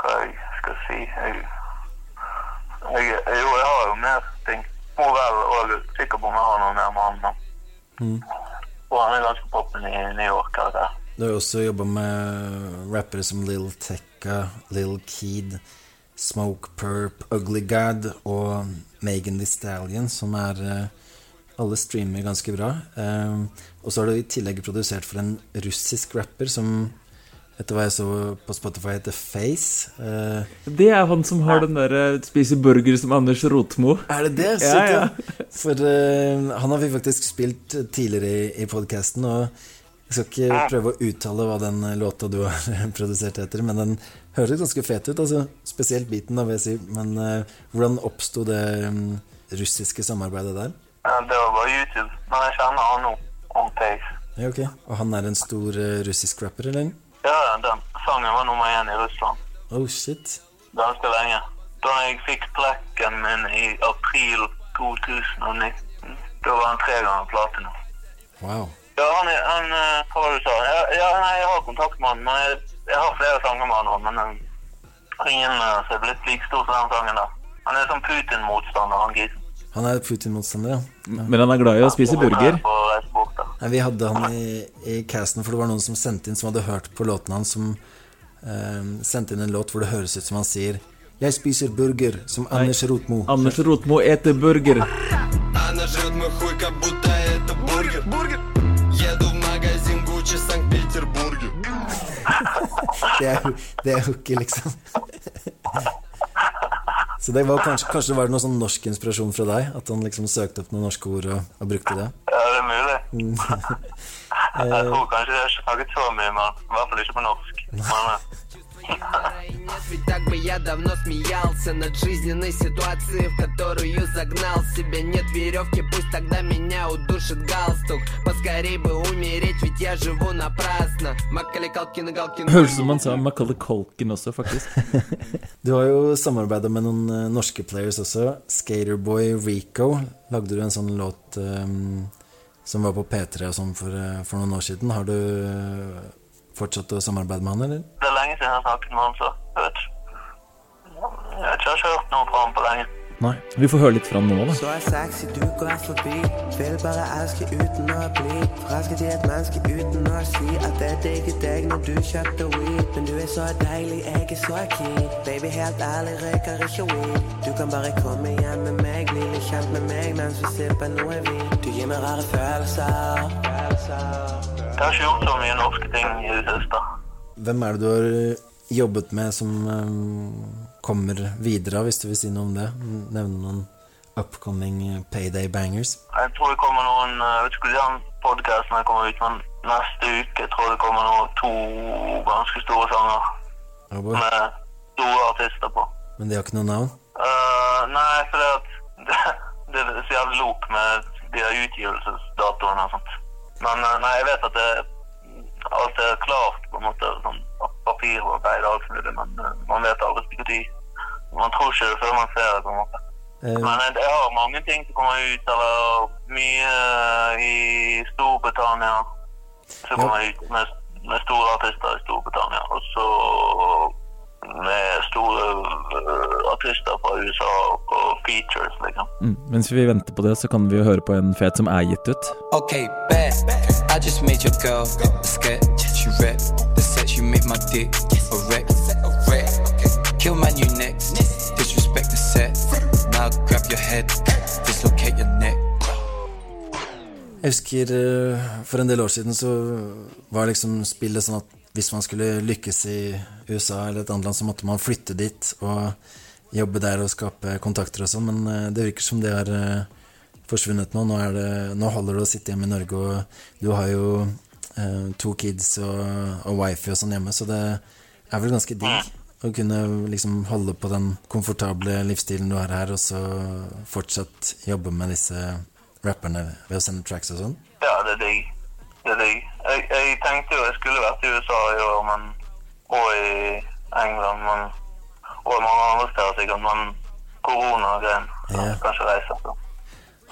hva jeg skal si. Jeg, jeg, jo, jeg har jo mer ting. Må vel og sikker på om jeg har noe mer med han. Mm. Og han er ganske poppen i New York. eller. Du har jo også jobba med rappere som Lil Tekka, Lil Keed, Smoke Perp, Ugly Gad og Megan Thee Stallion, som er eh, Alle streamer ganske bra. Eh, og så har du i tillegg produsert for en russisk rapper som etter hva jeg så på Spotify heter Face. Eh, Det er han som har den derre spiser burger som Anders Rotmo. er det det? Så Ja, ja. For eh, han har vi faktisk spilt tidligere i, i podkasten, og jeg skal ikke prøve å uttale hva den låta du har produsert heter, men den høres ganske fet ut. altså Spesielt beaten, da, vil jeg si. Men eh, hvordan oppsto det um, russiske samarbeidet der? Ja, det var bare YouTube. Men jeg kjenner han nå. On pace. Ja, ok. Og han er en stor uh, russisk rapper, eller? Ja, den sangen var nummer én i Russland. Oh shit. ganske lenge. Da jeg fikk plekken min i april 2019, da var han tre ganger platina. Wow. Ja, han han, eh, hva var det du sa? Ja, ja, nei, jeg har kontakt med han, men jeg, jeg har flere sanger med han også, men eh, ingen som er blitt like stor som den sangen der. Han er sånn Putin-motstander, han gisen. Han er Putin-motstander, ja. ja. Men han er glad i å spise burger. På reise bort der. Nei, vi hadde han i, i casten, for det var noen som sendte inn som hadde hørt på låten hans, som eh, sendte inn en låt hvor det høres ut som han sier 'Jeg spiser burger som Anders Rotmo'. Anders Rotmo eter burger. Она жрет мой хуй, как будто это бургер. бургер. Еду в магазин Гуччи Санкт-Петербурге. Det er, jo- det er jo ikke liksom Så det var kanskje, kanskje, det var noe sånn norsk inspirasjon fra deg? At han liksom søkte opp noen norske ord og, og brukte det? Ja, det er mulig. Mm. jeg tror kanskje jeg har ikke så mye med han. I hvert fall ikke på norsk. Men, eh, ведь так бы я давно смеялся над жизненной ситуацией, в которую загнал себя Нет веревки, пусть тогда меня удушит галстук Поскорей бы умереть, ведь я живу напрасно Макали Калкин и Галкин Høres ut som han sa Macaulay Culkin også, faktisk. Du har jo samarbeida med noen eh, norske players også. Skaterboy Rico lagde du en sånn låt eh, som var på P3 og sånn for, eh, for noen år siden. Har du eh, fortsatt å samarbeide med han, eller? det er lenge siden jeg har snakket med han, så jeg vet ikke. Jeg har ikke hørt noe fra han på lenge. Nei. Vi får høre litt fra han nå, da. Så er sexy, du går forbi. Vil bare elske uten å bli forelsket i et menneske uten å si at dette ikke deg når du kjøpte weed. Men du er så deilig, jeg er så keen. Baby, helt ærlig, røyker ikke weed. Du kan bare komme hjem med meg, bli litt kjent med meg mens vi sipper noe vin. Du gir meg rare følelser. følelser. Jeg har ikke gjort så mye norske ting i det siste. Hvem er det du har eh, jobbet med som eh, kommer videre, hvis du vil si noe om det? Nevne noen upcoming eh, payday bangers? Jeg tror det kommer noen Jeg vet ikke hvordan podkasten kommer ut, men neste uke jeg tror det kommer noen to ganske store sanger Oh med store artister på. Men de har ikke noe navn? Uh, nei, for det, det, det er så jævlig lok med de utgivelsesdatoene og sånt. Men eh, nei, jeg vet at det, alt er klart, på en måte. Sånn papirarbeid og alt mulig, men eh, man vet aldri når. Man tror ikke det før man ser det, på en måte. Uh, Men jeg, jeg har mange ting som kommer ut, eller mye i Storbritannia som kommer ut med, med store artister i Storbritannia. Og så med store eh, artister fra USA på features, liksom. Mm. Mens vi venter på det, så kan vi jo høre på en fet som er gitt ut. Okay, bad. I just made your girl a. She rap the set you make my dick a wreck. Kill my new next. Disrespect the set. Now grab your head, dislocate your neck. Jeg husker eh, for en del år siden så var liksom spillet sånn at hvis man skulle lykkes i USA eller et annet land, så måtte man flytte dit og jobbe der og skape kontakter og sånn, men eh, det virker som det har eh, forsvunnet nå. Nå, det, nå holder det å sitte hjemme i Norge, og du har jo eh, to kids og, og wifi og sånn hjemme, så det er vel ganske digg å kunne liksom holde på den komfortable livsstilen du har her, og så fortsatt jobbe med disse rapperne ved å sende tracks og sånn. Ja, det er digg. Det er digg. Jeg, jeg tenkte jo jeg skulle vært i USA i år, men, og i England, men, og mange andre steder sikkert, men korona og greier. ja. kan ikke reise. Så.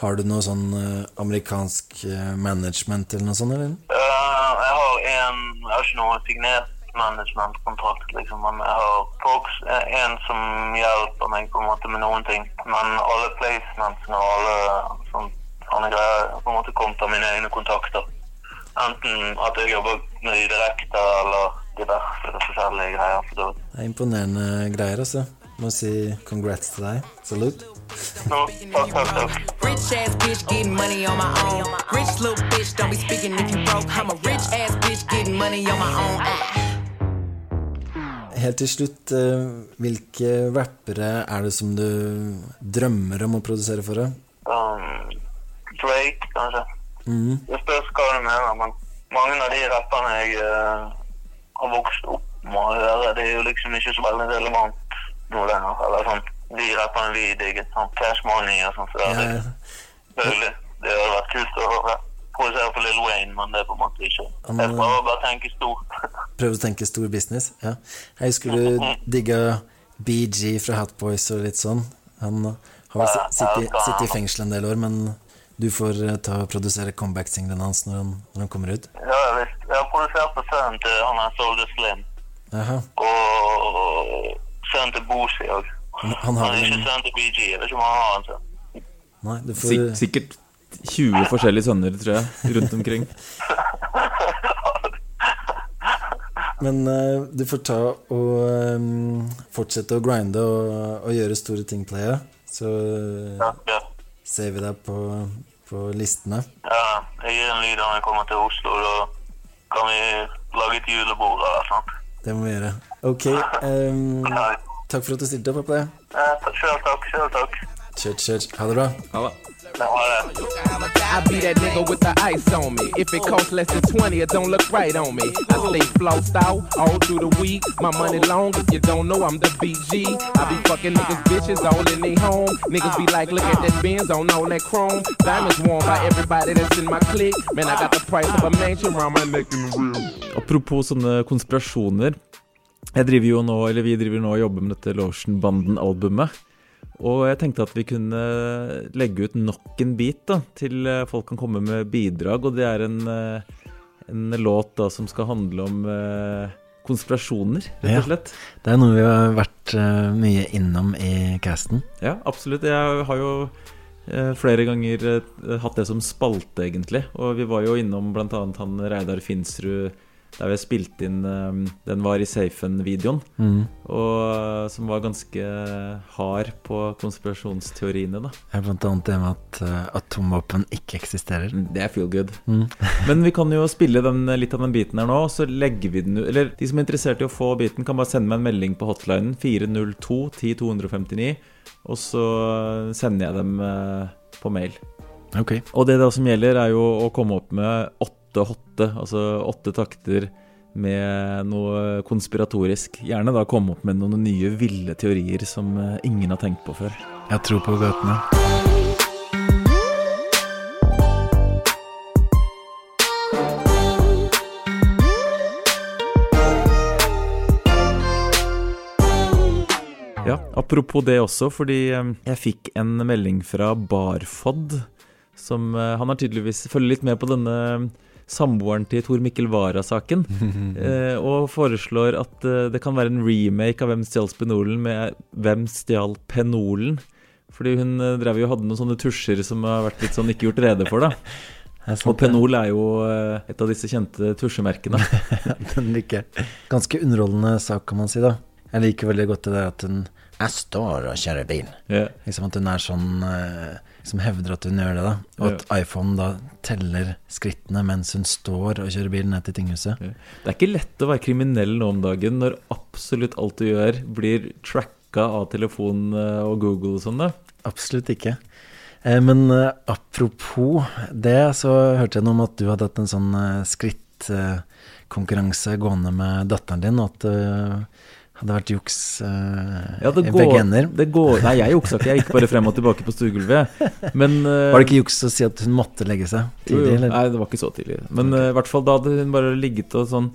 Har du noe sånn eh, amerikansk eh, management eller noe sånt, eller? Uh, jeg har en, jeg har ikke noe signert management-kontrakt, liksom, men jeg har folk, en som hjelper meg på en måte med noen ting. Men alle placementsene og alle sånn, sånne greier på en måte kommet av mine egne kontakter. Enten at jeg jobber med de direkte, eller diverse forskjellige greier. For det. Er imponerende greier, altså. Må si congrats til deg. No, takk. Rich ass bitch getting money on my own. Rich little bitch, don't be speaking if you broke. I'm a rich ass bitch getting money on my own. Helt til slutt, eh, hvilke rappere er det som du drømmer om å produsere for? Um, Drake, kanskje. Mhm. Det spørs hva du mener, men mange av de rapperne jeg uh, har vokst opp med å høre, det er jo liksom ikke så veldig relevant nå lenger. Eller sånn, de rapperne vi digget, sånn Cash Money og sånn, så det, Ja, ja. det hadde vært kult å høre. Produsere på Lil Wayne, men det er på en måte ikke. Jeg prøver bare å tenke stort. prøver å tenke stor business. Ja. Jeg husker du digga BG fra Hatboys og litt sånn. Han har vel sittet i fengsel en del år, men du får eh, ta og produsere comeback-singelen hans når han, når han kommer ut. Ja, visst. Jeg har produsert for sønnen til han er Soldier Slim, Aha. og sønnen til Boosie òg. Han, han Han har er ikke sønnen til BG, jeg vet ikke om han har en sønn. Nei, du Sik sikkert 20 forskjellige sønner, tror jeg, rundt omkring. Men uh, du får ta og um, fortsette å grinde og, og gjøre store ting, Playa. Så uh, Ja, ja. Ser vi deg på, på listene. Ja, jeg gir en lyd når jeg kommer til Oslo, da kan vi lage et julebord eller sånt. Det må vi gjøre. Ok. Um, takk for at du stilte opp, Playa. ja, Selv takk, selv takk. Kjør, kjør. Ha det bra. Ha det. I be that nigga with the ice on me. If it costs less than 20, it don't look right on me. I stay flossed out all through the week. My money long, if you don't know, I'm the BG. I be fucking niggas bitches all in they home. Niggas be like, look at that Benz on all that chrome. Diamonds worn by everybody that's in my clique. Man, I got the price of a mansion around my neck in the real. Apropos sånne konspirasjoner. Jeg driver jo nå, eller Vi driver nå og jobber med dette Lotion-banden-albumet. Og jeg tenkte at vi kunne legge ut nok en bit da, til eh, folk kan komme med bidrag. Og det er en, eh, en låt da som skal handle om eh, konspirasjoner, rett og slett. Det er noe vi har vært mye innom i casten. Ja, absolutt. Jeg har jo flere ganger hatt det som spalte, egentlig. Og vi var jo innom bl.a. han Reidar Finsrud der vi har spilt inn eh, Den var i safen-videoen. Mm. Og eh, som var ganske hard på konspirasjonsteoriene, da. Ja, Blant annet det med at uh, atomvåpen ikke eksisterer. Det er feel good. Mm. Men vi kan jo spille den, litt av den biten her nå, og så legger vi den ut Eller de som er interessert i å få biten, kan bare sende meg en melding på hotlinen 402 10 259, og så sender jeg dem uh, på mail. Ok. Og det da som gjelder, er jo å komme opp med åtte hotte, altså åtte takter med noe konspiratorisk. Gjerne da komme opp med noen nye ville teorier som eh, ingen har tenkt på før. Jeg tror på gåtene. Ja, apropos det også, fordi eh, jeg fikk en melding fra Barfod, som eh, Han har tydeligvis følger litt med på denne samboeren til Tor Mikkel Wara-saken, eh, og foreslår at eh, det kan være en remake av Hvem stjal spenolen med Hvem stjal penolen? Fordi hun eh, drev jo og hadde noen sånne tusjer som har vært litt sånn ikke gjort rede for, da. Og Penol er jo eh, et av disse kjente tusjemerkene. Den liker jeg. Ganske underholdende sak, kan man si, da. Jeg liker veldig godt det der at hun Jeg står og kjører bil. Yeah. Liksom at hun er sånn eh, Som hevder at hun gjør det, da. Og at iPhone da teller skrittene mens hun står og kjører bil ned til tinghuset. Det er ikke lett å være kriminell nå om dagen når absolutt alt du gjør, blir tracka av telefon eh, og Google og sånn. da Absolutt ikke. Eh, men eh, apropos det, så hørte jeg noe om at du hadde hatt en sånn skrittkonkurranse gående med datteren din, og at hadde vært juks uh, Ja, det går, det går Nei, jeg juksa ikke. Jeg gikk bare frem og tilbake på stuegulvet. Men eh, Var det ikke juks å si at hun måtte legge seg tidlig, eller? Nei, det var ikke så tidlig. Men eh, i hvert fall da hadde hun bare ligget og sånn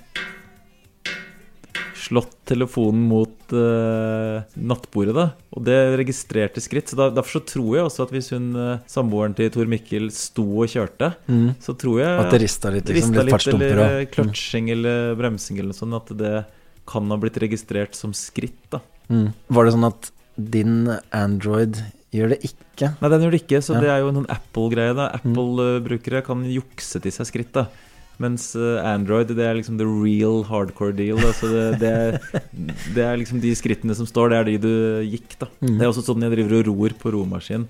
Slått telefonen mot nattbordet, da. Og det registrerte skritt. Så da, Derfor så tror jeg også at hvis hun samboeren til Tor Mikkel sto og kjørte, Mm. så tror jeg At det ristet litt, liksom, ristet litt fartsdumper Eller kløtsjing mm. eller bremsing eller noe sånt. At det kan ha blitt registrert som skritt, da. Mm. Var det sånn at din Android gjør det ikke? Nei, den gjør det ikke, så Ja. Mm. det er jo en Apple-greie. da Apple-brukere kan jukse til seg skritt, da. Mens eh, Android, det er liksom the real hardcore deal. Da. Så det, det, er, det er liksom de skrittene som står, det er de du gikk, da. Mm. Det er også sånn jeg driver og ror på romaskin.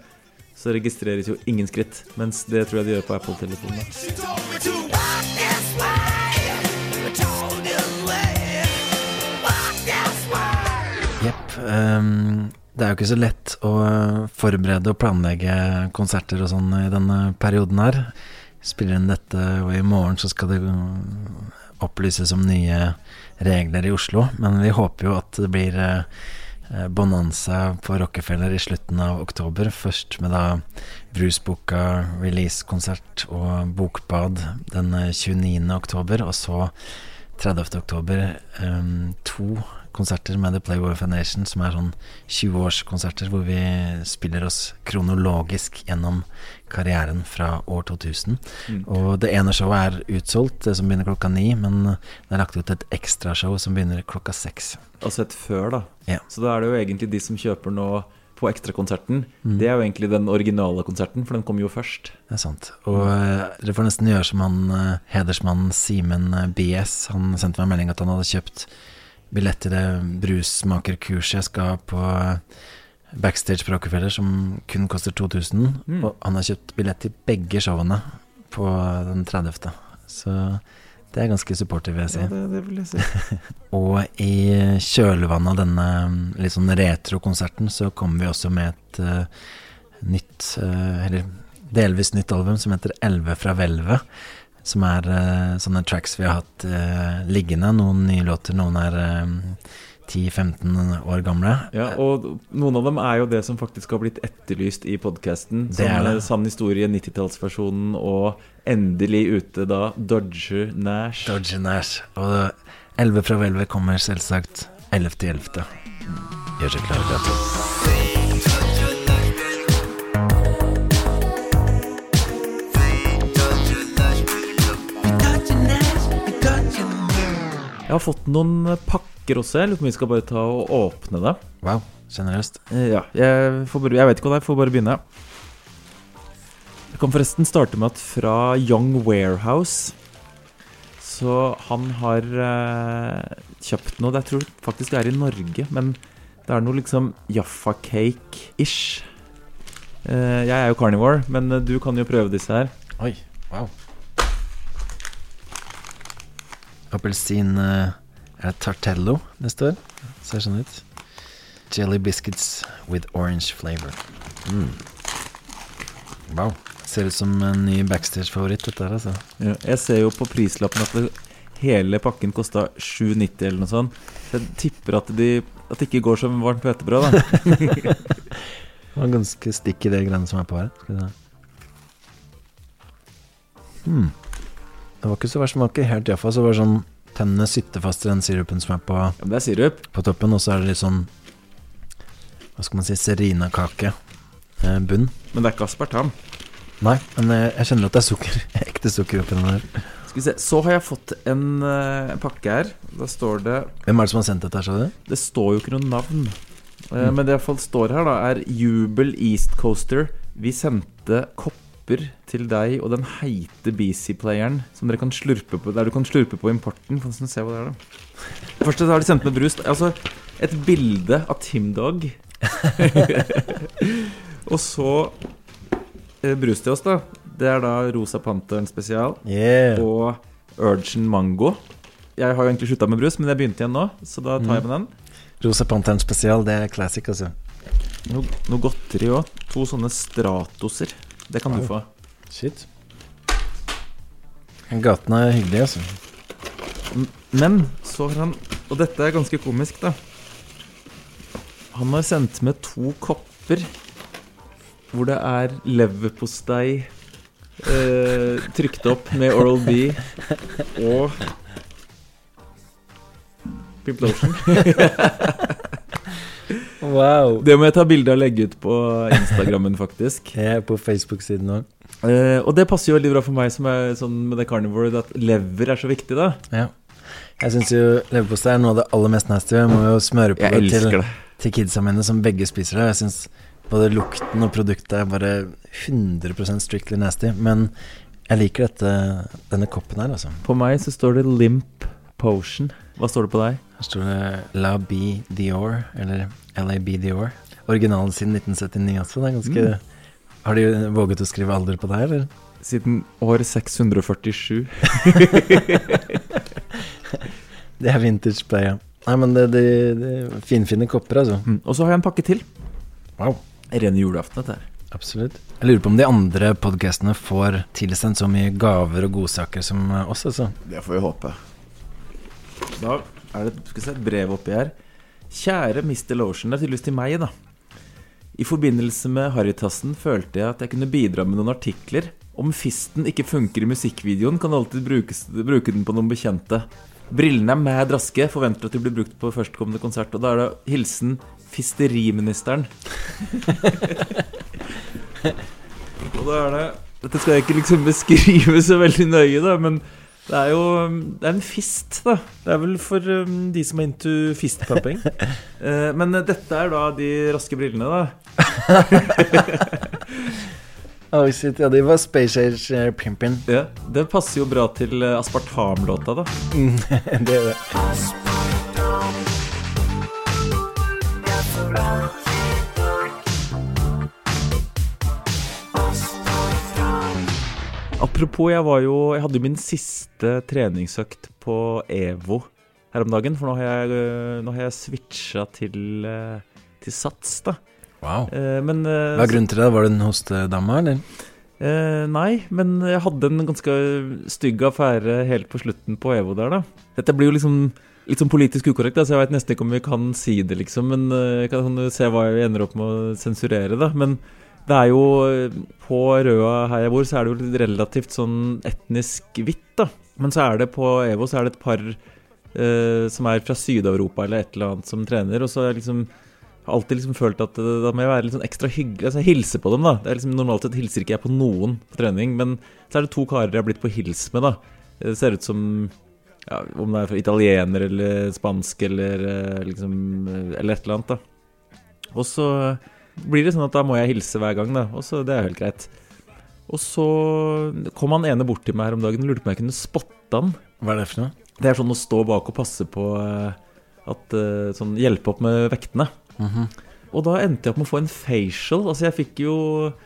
Så registreres jo ingen skritt. Mens det tror jeg de gjør på Apple-telefonen. Jepp. Um, det er jo ikke så lett å forberede og planlegge konserter og sånn i denne perioden her. Spiller inn dette, og i morgen så skal det opplyses om nye regler i Oslo. Men vi håper jo at det blir eh, bonanza på Rockefeller i slutten av oktober. Først med da Brusboka release-konsert og Bokbad den eh, 29. oktober, og så 30. oktober um, to konserter med The Playboy Foundation, som er sånn 20-årskonserter hvor vi spiller oss kronologisk gjennom karrieren fra år 2000. Mm. Og det ene showet er utsolgt, det som begynner klokka ni, men det er lagt ut et ekstrashow som begynner klokka seks. Altså et før, da. Ja. Så da er det jo egentlig de som kjøper nå på ekstrakonserten. Mm. Det er jo egentlig den originale konserten, for den kom jo først. Det er sant. Og uh, dere får nesten gjøre som han uh, hedersmannen Simen eh, BS. Han sendte meg en melding at han hadde kjøpt billett til det brusmakerkurset jeg skal på eh, backstage på Rockefeller, som kun koster 2000. Mm. Og han har kjøpt billett til begge showene på den 30. Så det er ganske supportive, vil jeg si. Ja, det, det vil jeg si. Og i kjølvannet av denne litt sånn retro-konserten så kommer vi også med et uh, nytt, uh, eller delvis nytt album som heter 'Elleve fra hvelvet'. Som er eh, sånne tracks vi har hatt eh, liggende. Noen nye låter, noen er eh, 10-15 år gamle. Ja, og noen av dem er jo det som faktisk har blitt etterlyst i podkasten. Det det. Sann historie, 90-tallsversjonen, og endelig ute da Dodger Nash. Dodger Nash. Og 'Elleve fra hvelvet' kommer selvsagt 11.11. Gjør seg klare, Beate. Jeg har fått noen pakker også. Jeg lurer på om vi skal bare ta og åpne det. Wow, generøst. Eh, Ja, jeg, får bare, jeg vet ikke hva det er, får bare begynne. Jeg kan forresten starte med at fra Young Warehouse Så han har eh, kjøpt noe det Jeg tror faktisk det er i Norge, men det er noe liksom Jaffa Cake-ish. Eh, jeg er jo carnivore, men eh, du kan jo prøve disse her. Oi, wow. Appelsin eh, Er det Tartello det står? Ser sånn ut. Jelly biscuits with orange flavor. Mm. Wow. Ser ut som en ny backstage-favoritt, dette her, altså. Ja, jeg ser jo på prislappen at det, hele pakken kosta 7,90 eller noe sånt. Så jeg tipper at, de, at det ikke går som varmt hvetebrød, da. Det var ganske stikk i det greiene som er på her. Skal vi se. Hmm. Det var ikke så verst. Det var ikke helt Jaffa. Så var det sånn tennene sitter fast i den sirupen som er på, Ja, men det er sirup. på toppen. Og så er det litt sånn Hva skal man si Serinakake. Eh, bunn. Men det er ikke aspartam. Nei, men jeg, jeg kjenner at det er sukker. Ekte sukker oppi den der. Skal vi se, Så har jeg fått en eh, pakke her. Da står det Hvem er det som har sendt dette her, sa du? Det står jo ikke noe navn. Eh, Mm. Men det i hvert fall står her, da, er Jubel East Coaster. Vi sendte kopper til deg og den heite BC-playeren som dere kan slurpe på Der du kan slurpe på importen. Få se hva det er, da. Først har de sendt med brus. Altså et bilde av Tim Dog. og så eh, brus til oss, da. Det er da Rosa Panteren spesial Yeah. og Urgent Mango. Jeg har jo egentlig slutta med brus, men jeg begynte igjen nå, så da tar jeg med den. Rosa Panteren spesial, det er classic, altså. Noe, noe godteri òg. To sånne Stratoser. Det kan du få. Shit. Gaten er hyggelig, altså. Men så har han Og dette er ganske komisk, da. Han har sendt med to kopper hvor det er leverpostei eh, trykt opp med Oral B og Pimp Lotion. Wow. Det må jeg ta bilde og legge ut på Instagrammen, faktisk. Jeg er på Facebook-siden òg. Eh, og det passer jo veldig bra for meg som er sånn med det carnivore, at lever er så viktig, da. Ja. Jeg syns jo leverpostei er noe av det aller mest nasty. Jeg må jo smøre på Jeg det til, det. til kidsa mine, som begge spiser det. Jeg syns både lukten og produktet er bare 100% strictly nasty. Men jeg liker dette, denne koppen her, altså. På meg så står det Limp Potion. Hva står det på deg? Her står det La B Dior, eller LAB Dior. Originalen siden 1979 også. Det er ganske Mm. Har de våget å skrive alder på deg, eller? Siden år 647. Det er vintage play, ja. Nei, men det, det, det er finfine kopper, altså. Mm. Og så har jeg en pakke til. Wow. Ren julaften, dette her. Absolutt. Jeg lurer på om de andre podkastene får tilsendt så mye gaver og godsaker som eh, oss, altså. Det får vi håpe. Da er det skal se, et brev oppi her. Kjære Mr. Lotion. Det er tydeligvis til meg, da. I forbindelse med Harrytassen følte jeg at jeg kunne bidra med noen artikler. Om fisten ikke funker i musikkvideoen, kan du alltid brukes, bruke den på noen bekjente. Brillene er mad raske, forventer at de blir brukt på førstkommende konsert. Og da er det hilsen fisteriministeren. og da er det Dette skal jeg ikke liksom beskrive så veldig nøye, da, men det er jo Det er en fist, da. Det er vel for um, de som er into fistpumping. uh, men eh, dette er da de raske brillene, da. Oh shit, ja, de var Space Age uh, Pimpin. Ja, Det passer jo bra til eh, aspartamlåta, da. det er det. Apropos, jeg var jo Jeg hadde min siste treningsøkt på EVO her om dagen. For nå har jeg, øh, nå har jeg switcha til, øh, til sats, da. Wow. Eh, Men Hva er grunnen til det? Var det en hostedame, eller? Eh, nei, men jeg hadde en ganske stygg affære helt på slutten på EVO der, da. Dette blir jo liksom litt sånn politisk ukorrekt, da, så jeg veit nesten ikke om vi kan si det, liksom. Men eh, kan se hva jeg ender opp med å sensurere, da. Men det er jo På Røa her jeg bor, så er det jo relativt sånn etnisk hvitt, da. Men så er det på EVO så er det et par eh, som er fra Syd-Europa eller et eller annet som trener, og så har jeg liksom alltid liksom følt at det, da må jeg være litt sånn ekstra hyggelig. Altså jeg hilser på dem, da. Det er liksom Normalt sett hilser ikke jeg på noen på trening, men så er det to karer jeg har blitt på hils med, da. Det ser ut som ja, Om det er fra italiener eller spansk eller eh, liksom eh, Eller et eller annet, da. Og så blir det sånn at da må jeg hilse hver gang, da. Og så Det er helt greit. Og så kom han ene bort til meg her om dagen og lurte på om jeg kunne spotte han. Hva er det for noe? Det er sånn å stå bak og passe på eh, at eh, Sånn hjelpe opp med vektene. Mhm. Og da endte jeg opp med å få en facial. Altså Jeg fikk jo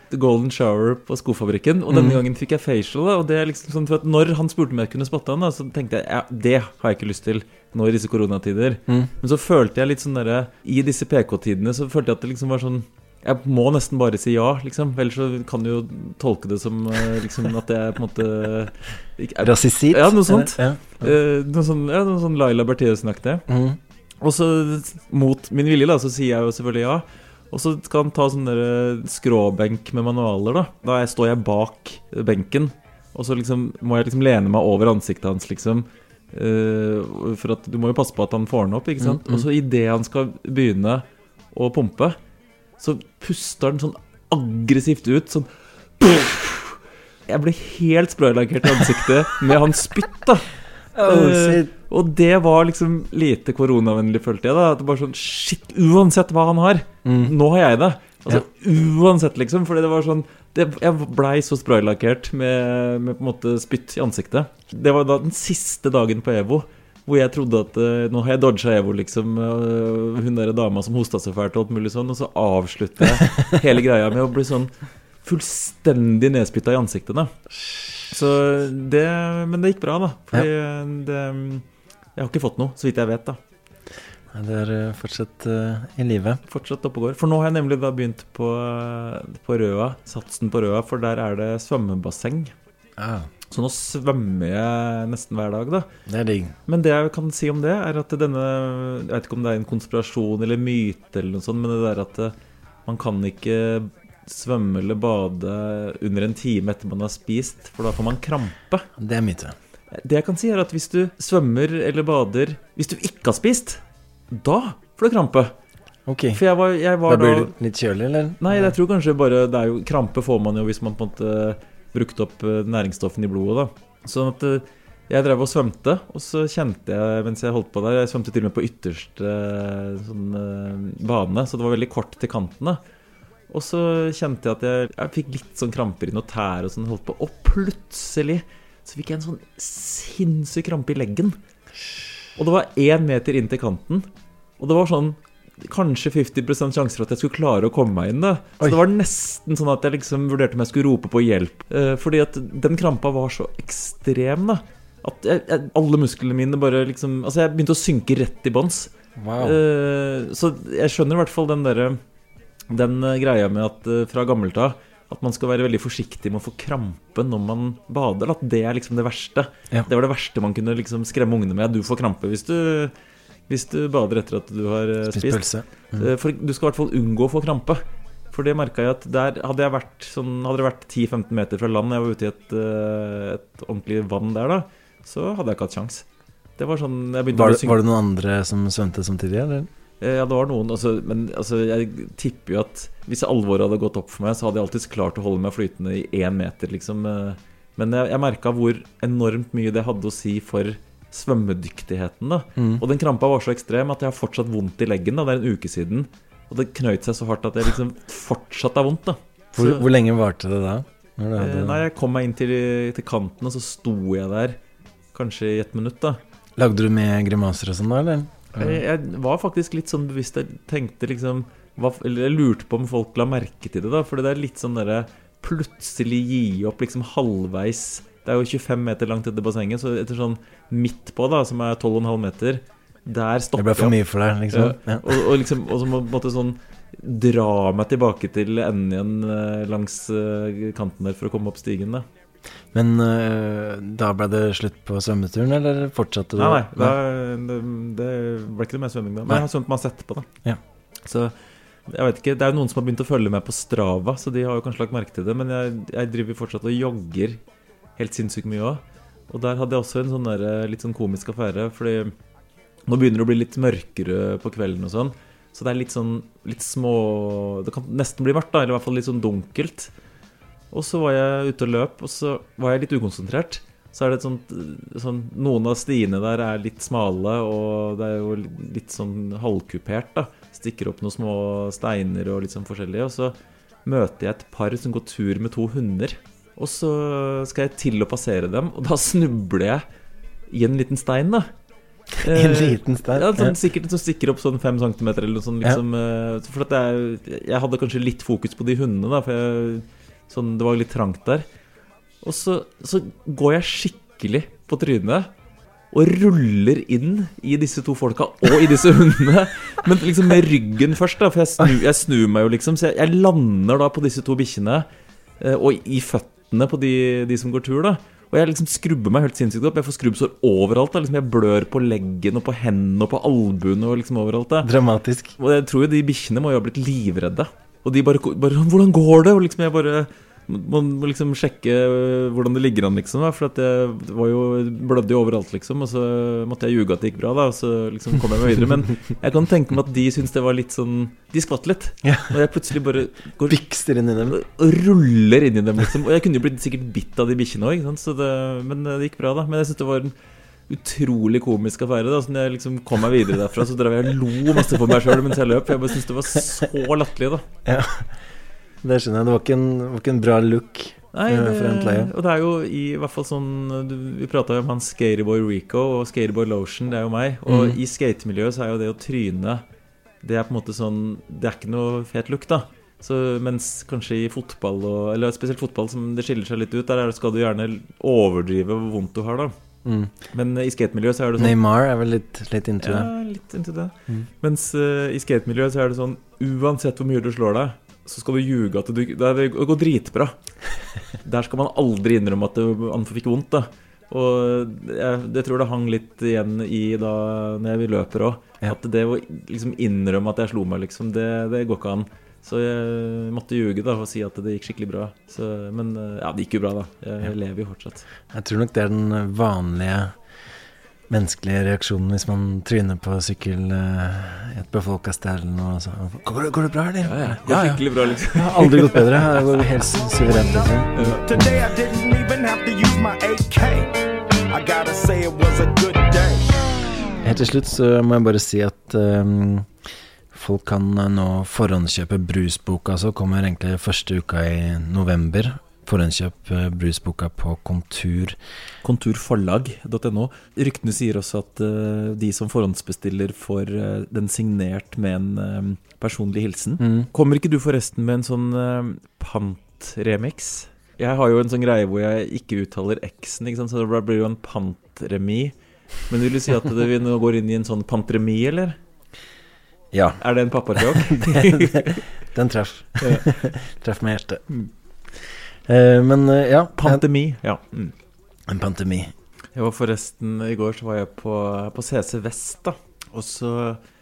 The Golden Shower på Skofabrikken, og denne mm. gangen fikk jeg facial. Og det er liksom sånn for at Når han spurte om jeg kunne spotte han, da så tenkte jeg ja, det har jeg ikke lyst til nå i disse koronatider. Mm. Men så følte jeg litt sånn derre I disse PK-tidene så følte jeg at det liksom var sånn jeg må nesten bare si ja, liksom. Ellers så kan du jo tolke det som eh, liksom, at jeg på en måte Rasistisk? Ja, noe sånt. Ja, Eh, noe sånn, ja, noe sånn Laila Bertheussen-aktig. Mm. Og så mot min vilje, da, så sier jeg jo selvfølgelig ja. Og så skal han ta sånn der skråbenk med manualer, da. Da er- står jeg bak benken, og så liksom må jeg liksom lene meg over ansiktet hans, liksom. Eh, for at du må jo passe på at han får den opp, ikke sant. Mm, mm. Og så idet han skal begynne å pumpe, så puster han sånn aggressivt ut, sånn Jeg ble helt spraylakkert i ansiktet med hans spytt, da. Oh, Eh, og det var liksom lite koronavennlig, følte jeg. da At det bare sånn Shit, uansett hva han har, Mm. nå har jeg det. Altså Uansett, liksom. Fordi det var sånn det, Jeg blei så spraylakkert med, med på en måte spytt i ansiktet. Det var da den siste dagen på EVO. Hvor jeg trodde at eh, nå har jeg dodga EVO, liksom. eh, hun der dama som hosta så fælt og alt mulig sånn. Og så avslutter jeg hele greia med å bli sånn fullstendig nedspytta i ansiktet. da Så det Men det gikk bra, da. Fordi det Jeg har ikke fått noe, så vidt jeg vet, da. Det er eh, fortsatt uh, i live. Fortsatt oppe og går. For nå har jeg nemlig begynt på, på Røa, satsen på Røa, for der er det svømmebasseng. Ah. Så nå svømmer jeg nesten hver dag, da. Det er digg. Men det jeg kan si om det, er at denne Jeg vet ikke om det er en konspirasjon eller myte eller noe sånt, men det der at eh, man kan ikke svømme eller bade under en time etter man har spist, for da får man krampe. Det er myte. Det jeg kan si, er at hvis du svømmer eller bader hvis du ikke har spist, da får du krampe. Ok. For jeg var, jeg var Da blir du litt kjølig, eller? Nei, jeg tror kanskje bare det er jo, Krampe får man jo hvis man på en måte brukte opp eh, næringsstoffene i blodet. da Sånn at eh, jeg drev og svømte, og så kjente jeg mens jeg holdt på der Jeg svømte til og med på ytterste eh, sånn, bane, så det var veldig kort til kantene. Og så kjente jeg at jeg, jeg fikk litt sånn kramper i noen tær og sånn, holdt på. Og plutselig så fikk jeg en sånn sinnssyk krampe i leggen. Og det var én meter inn til kanten. Og det var sånn kanskje 50 sjanse for at jeg skulle klare å komme meg inn. da Så Oi. det var nesten sånn at jeg liksom vurderte om jeg skulle rope på hjelp. Eh, fordi at den krampa var så ekstrem, da. At jeg, jeg, alle musklene mine bare liksom Altså, jeg begynte å synke rett i bånns. Wow. Eh, så jeg skjønner i hvert fall den derre Den eh, greia med at eh, fra gammelt av at man skal være veldig forsiktig med å få krampe når man bader. At det er liksom det verste. Ja. Det var det verste man kunne liksom skremme ungene med. Du får krampe hvis du, hvis du bader etter at du har eh, Spist spist. pølse. Mm. Eh, For du skal i hvert fall unngå å få krampe. For det merka jeg at der hadde jeg vært sånn Hadde det vært 10-15 meter fra land, jeg var ute i et, eh, et ordentlig vann der, da, så hadde jeg ikke hatt kjangs. Det var sånn jeg begynte Var, å det- var det noen andre som svømte samtidig, eller? Eh, Ja, det var noen, altså, men altså, jeg tipper jo at hvis alvoret hadde gått opp for meg, så hadde jeg alltids klart å holde meg flytende i én meter, liksom. eh. Men jeg, jeg merka hvor enormt mye det hadde å si for svømmedyktigheten. da Mm. Og den krampa var så ekstrem at jeg har fortsatt vondt i leggen. da Det er en uke siden. Og det knøyt seg så hardt at jeg liksom fortsatt har vondt. da Så- hvor lenge varte det da? Du Eh. Nei, jeg kom meg inn til, til kanten, og så sto jeg der kanskje i et minutt, da. Lagde du med grimaser og sånn da, eller? Jeg, jeg var faktisk litt sånn bevisst. Jeg tenkte liksom hva, Eller jeg lurte på om folk la merke til det, da. For det er litt sånn derre plutselig gi opp liksom halvveis Det er jo 25 meter langt etter bassenget, så etter sånn midt på, da, som er 12,5 meter, der stopper jeg Det ble for mye for deg, liksom. Ja. Ja. Og, og liksom Og så må måte sånn dra meg tilbake til enden igjen eh, langs eh, kanten der for å komme opp stigen, da. Men uh, da ble det slutt på svømmeturen, eller fortsatte du? Nei, nei, da, det, det ble ikke noe mer svømming da. Men Nei. jeg har svømt masse etterpå, da. Ja. Så jeg vet ikke, Det er jo noen som har begynt å følge med på Strava, så de har jo kanskje lagt merke til det. Men jeg, jeg driver fortsatt og jogger helt sinnssykt mye òg. Og der hadde jeg også en sånn der, litt sånn komisk affære. Fordi nå begynner det å bli litt mørkere på kvelden og sånn. Så det er litt sånn litt små Det kan nesten bli mørkt, da, eller i hvert fall litt sånn dunkelt. Og så var jeg ute og løp, og så var jeg litt ukonsentrert. Så er det et sånt, sånn Noen av stiene der er litt smale, og det er jo litt sånn halvkupert, da. Stikker opp noen små steiner og litt sånn forskjellig. Og så møter jeg et par som går tur med to hunder. Og så skal jeg til å passere dem, og da snubler jeg i en liten stein, da. En Eh, liten stein, Ja, sånn, sikkert som stikker opp sånn fem centimeter eller noe sånt. Liksom, ja. For at jeg, jeg hadde kanskje litt fokus på de hundene, da, for jeg, sånn, det var litt trangt der. Og så, så går jeg skikkelig på trynet og ruller inn i disse to folka og i disse hundene. Men liksom med ryggen først, da, for jeg, snur, jeg snur meg jo, liksom. Så jeg, jeg lander da på disse to bikkjene, eh, og i føttene på de, de som går tur, da. Og jeg liksom skrubber meg helt sinnssykt opp. Jeg får skrubbsår overalt. da liksom Jeg blør på leggen og på hendene og på albuene og liksom overalt. da Dramatisk. Og jeg tror jo de bikkjene må jo ha blitt livredde. Og de bare, bare 'Hvordan går det?' Og liksom jeg bare må, må liksom sjekke øh, hvordan det ligger an, liksom. Da, for at jeg det var jo blødde jo overalt, liksom. Og så måtte jeg ljuge at det gikk bra, da. Og så liksom kom jeg meg videre. Men jeg kan tenke meg at de syntes det var litt sånn De skvatt litt. Og jeg plutselig bare går Bikster inn i dem. og ruller inn i dem, liksom. Og jeg kunne jo blitt sikkert bitt av de bikkjene òg, men Så det gikk bra, da. Men jeg syns det var en utrolig komisk affære. da Så når jeg liksom kom meg videre derfra, så drev jeg og lo masse for meg sjøl mens jeg løp. Jeg bare syntes det var så latterlig, da. Ja, det skjønner jeg. Det var ikke en, var ikke en bra look Nei, eh, det, og det er jo i hvert fall sånn Vi prata jo om han Skateboy Rico og Skateboy Lotion, det er jo meg. Og Mm. i skatemiljøet så er jo det å tryne Det er på en måte sånn Det er ikke noe fet look, da. Så mens kanskje i fotball, og, eller spesielt fotball, som det skiller seg litt ut, der er det- skal du gjerne overdrive hvor vondt du har, da. Mm. Men i skatemiljøet så er det sånn Neymar er vel litt, litt into ja, det. litt into det. Mm. Mens uh, i skatemiljøet så er det sånn Uansett hvor mye du slår deg, så skal du ljuge at du Det, går dritbra. Der skal man aldri innrømme at han fikk vondt, da. Og jeg, det tror det hang litt igjen i da når jeg løper òg. At det å liksom innrømme at jeg slo meg, liksom, det, det går ikke an. Så jeg måtte ljuge da og si at det gikk skikkelig bra. Så, men eh, ja, det gikk jo bra, da. Jeg lever jo fortsatt. Jeg tror nok det er den vanlige menneskelige reaksjonen hvis man tryner på sykkel eh, i et befolka sted eller noe. Så. Går, det- går det bra, eller? Ja, ja. Går skikkelig bra, liksom. Jeg har aldri gått bedre. Det går helt suverent, liksom. Today I didn't even have to use my AK. I gotta say it was a good day. Helt til slutt så må jeg bare si at ehm, folk kan eh, nå forhåndskjøpe Brusboka. Så kommer egentlig første uka i november. Forhåndskjøp eh, Brusboka på Kontur. Konturforlag.no. Ryktene sier også at eh, de som forhåndsbestiller, får den signert med en personlig hilsen. Mm. Kommer ikke du forresten med en sånn pantremix? Jeg har jo en sånn greie hvor jeg ikke uttaler X-en, så det blir jo en pantremi. Men vil du si at vi nå går inn i en sånn pantremi, eller? Ja. Er det en pappajoke? den, den treff. Ja. treff med hjertet. Eh, men uh, ja. Pantemi, ja. Mm. En pandemi. Jeg var forresten I går så var jeg på, på CC Vest, da. Og så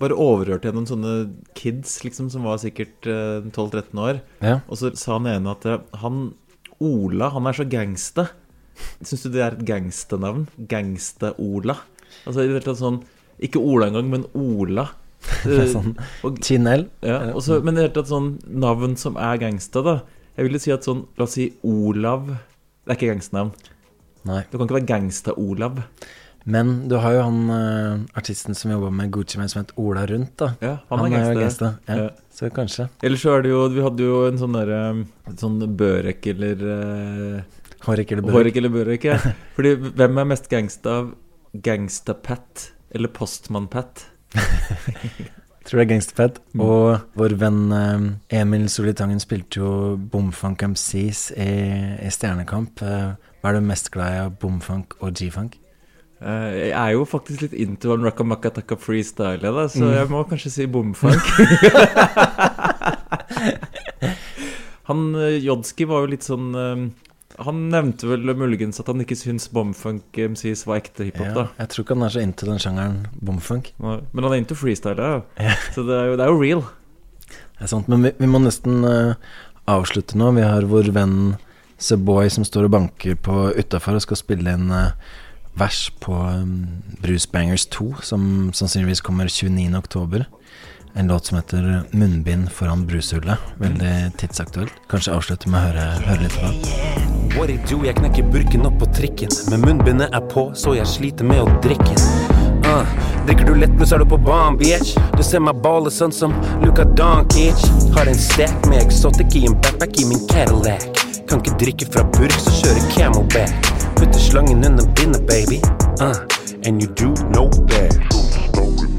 bare overhørte jeg noen sånne kids liksom som var sikkert uh, 12-13 år. Ja. Og så sa han ene at eh, han Ola, han er så gangsta. Syns du det er et gangsternavn? Gangsta-Ola? Altså i det tatt sånn Ikke Ola engang, men Ola. Er sånn og, Chinell. Ja, og så- men det er tatt sånn navn som er gangsta, da. Jeg ville si at sånn La oss si Olav. Det er ikke gangsternavn. Nei. Det kan ikke være Gangsta-Olav. Men du har jo han uh, artisten som jobba med Gucci Mane som het Ola Rundt, da. Ja, han er jo gangster. Ja. Ja. Så kanskje. Eller så er det jo Vi hadde jo en sånn derre Sånn Børek eller uh, Hårek eller Børek. Hårek eller Børek, ja. Fordi hvem er mest gangsta av Gangsta-Pat eller Postmann-Pat? Tror det er Gangsterpad. Mm. Og vår venn eh, Emil Solitangen spilte jo Bomfunk MCs i, i Stjernekamp. Eh, hva er du mest glad i av Bomfunk og G-funk? Eh, jeg er jo faktisk litt into en rockamakataka freestyle, da, så Mm. jeg må kanskje si bomfunk. han Jodski var jo litt sånn Han nevnte vel muligens at han ikke syns bomfunk MCs var ekte hiphop, Ja, da. jeg tror ikke han er så into den sjangeren bomfunk. Nei, Men han er into freestyle, ja. Så det er, jo, det er jo real. Det er sant, men vi, vi må nesten uh, avslutte nå. Vi har vår venn Seboy som står og banker på utafor og skal spille inn uh, vers på um, Bruce Bangers 2, som sannsynligvis kommer 29.10. En låt som heter 'Munnbind foran brushullet'. Veldig tidsaktuelt. Kanskje avslutte med å høre, høre litt på den. What it do, jeg knekker burken opp på trikken. Men munnbindet er på, så jeg sliter med å drikke. Uh, drikker du lett, men så er du på banen, bitch. Du ser meg balle sånn som Luca Doncic. Har en stack med exotic i en backpack i min Cadillac. Kan ikke drikke fra burk, så kjører camelback. Putter slangen under bindet, baby. Uh, and you do know that.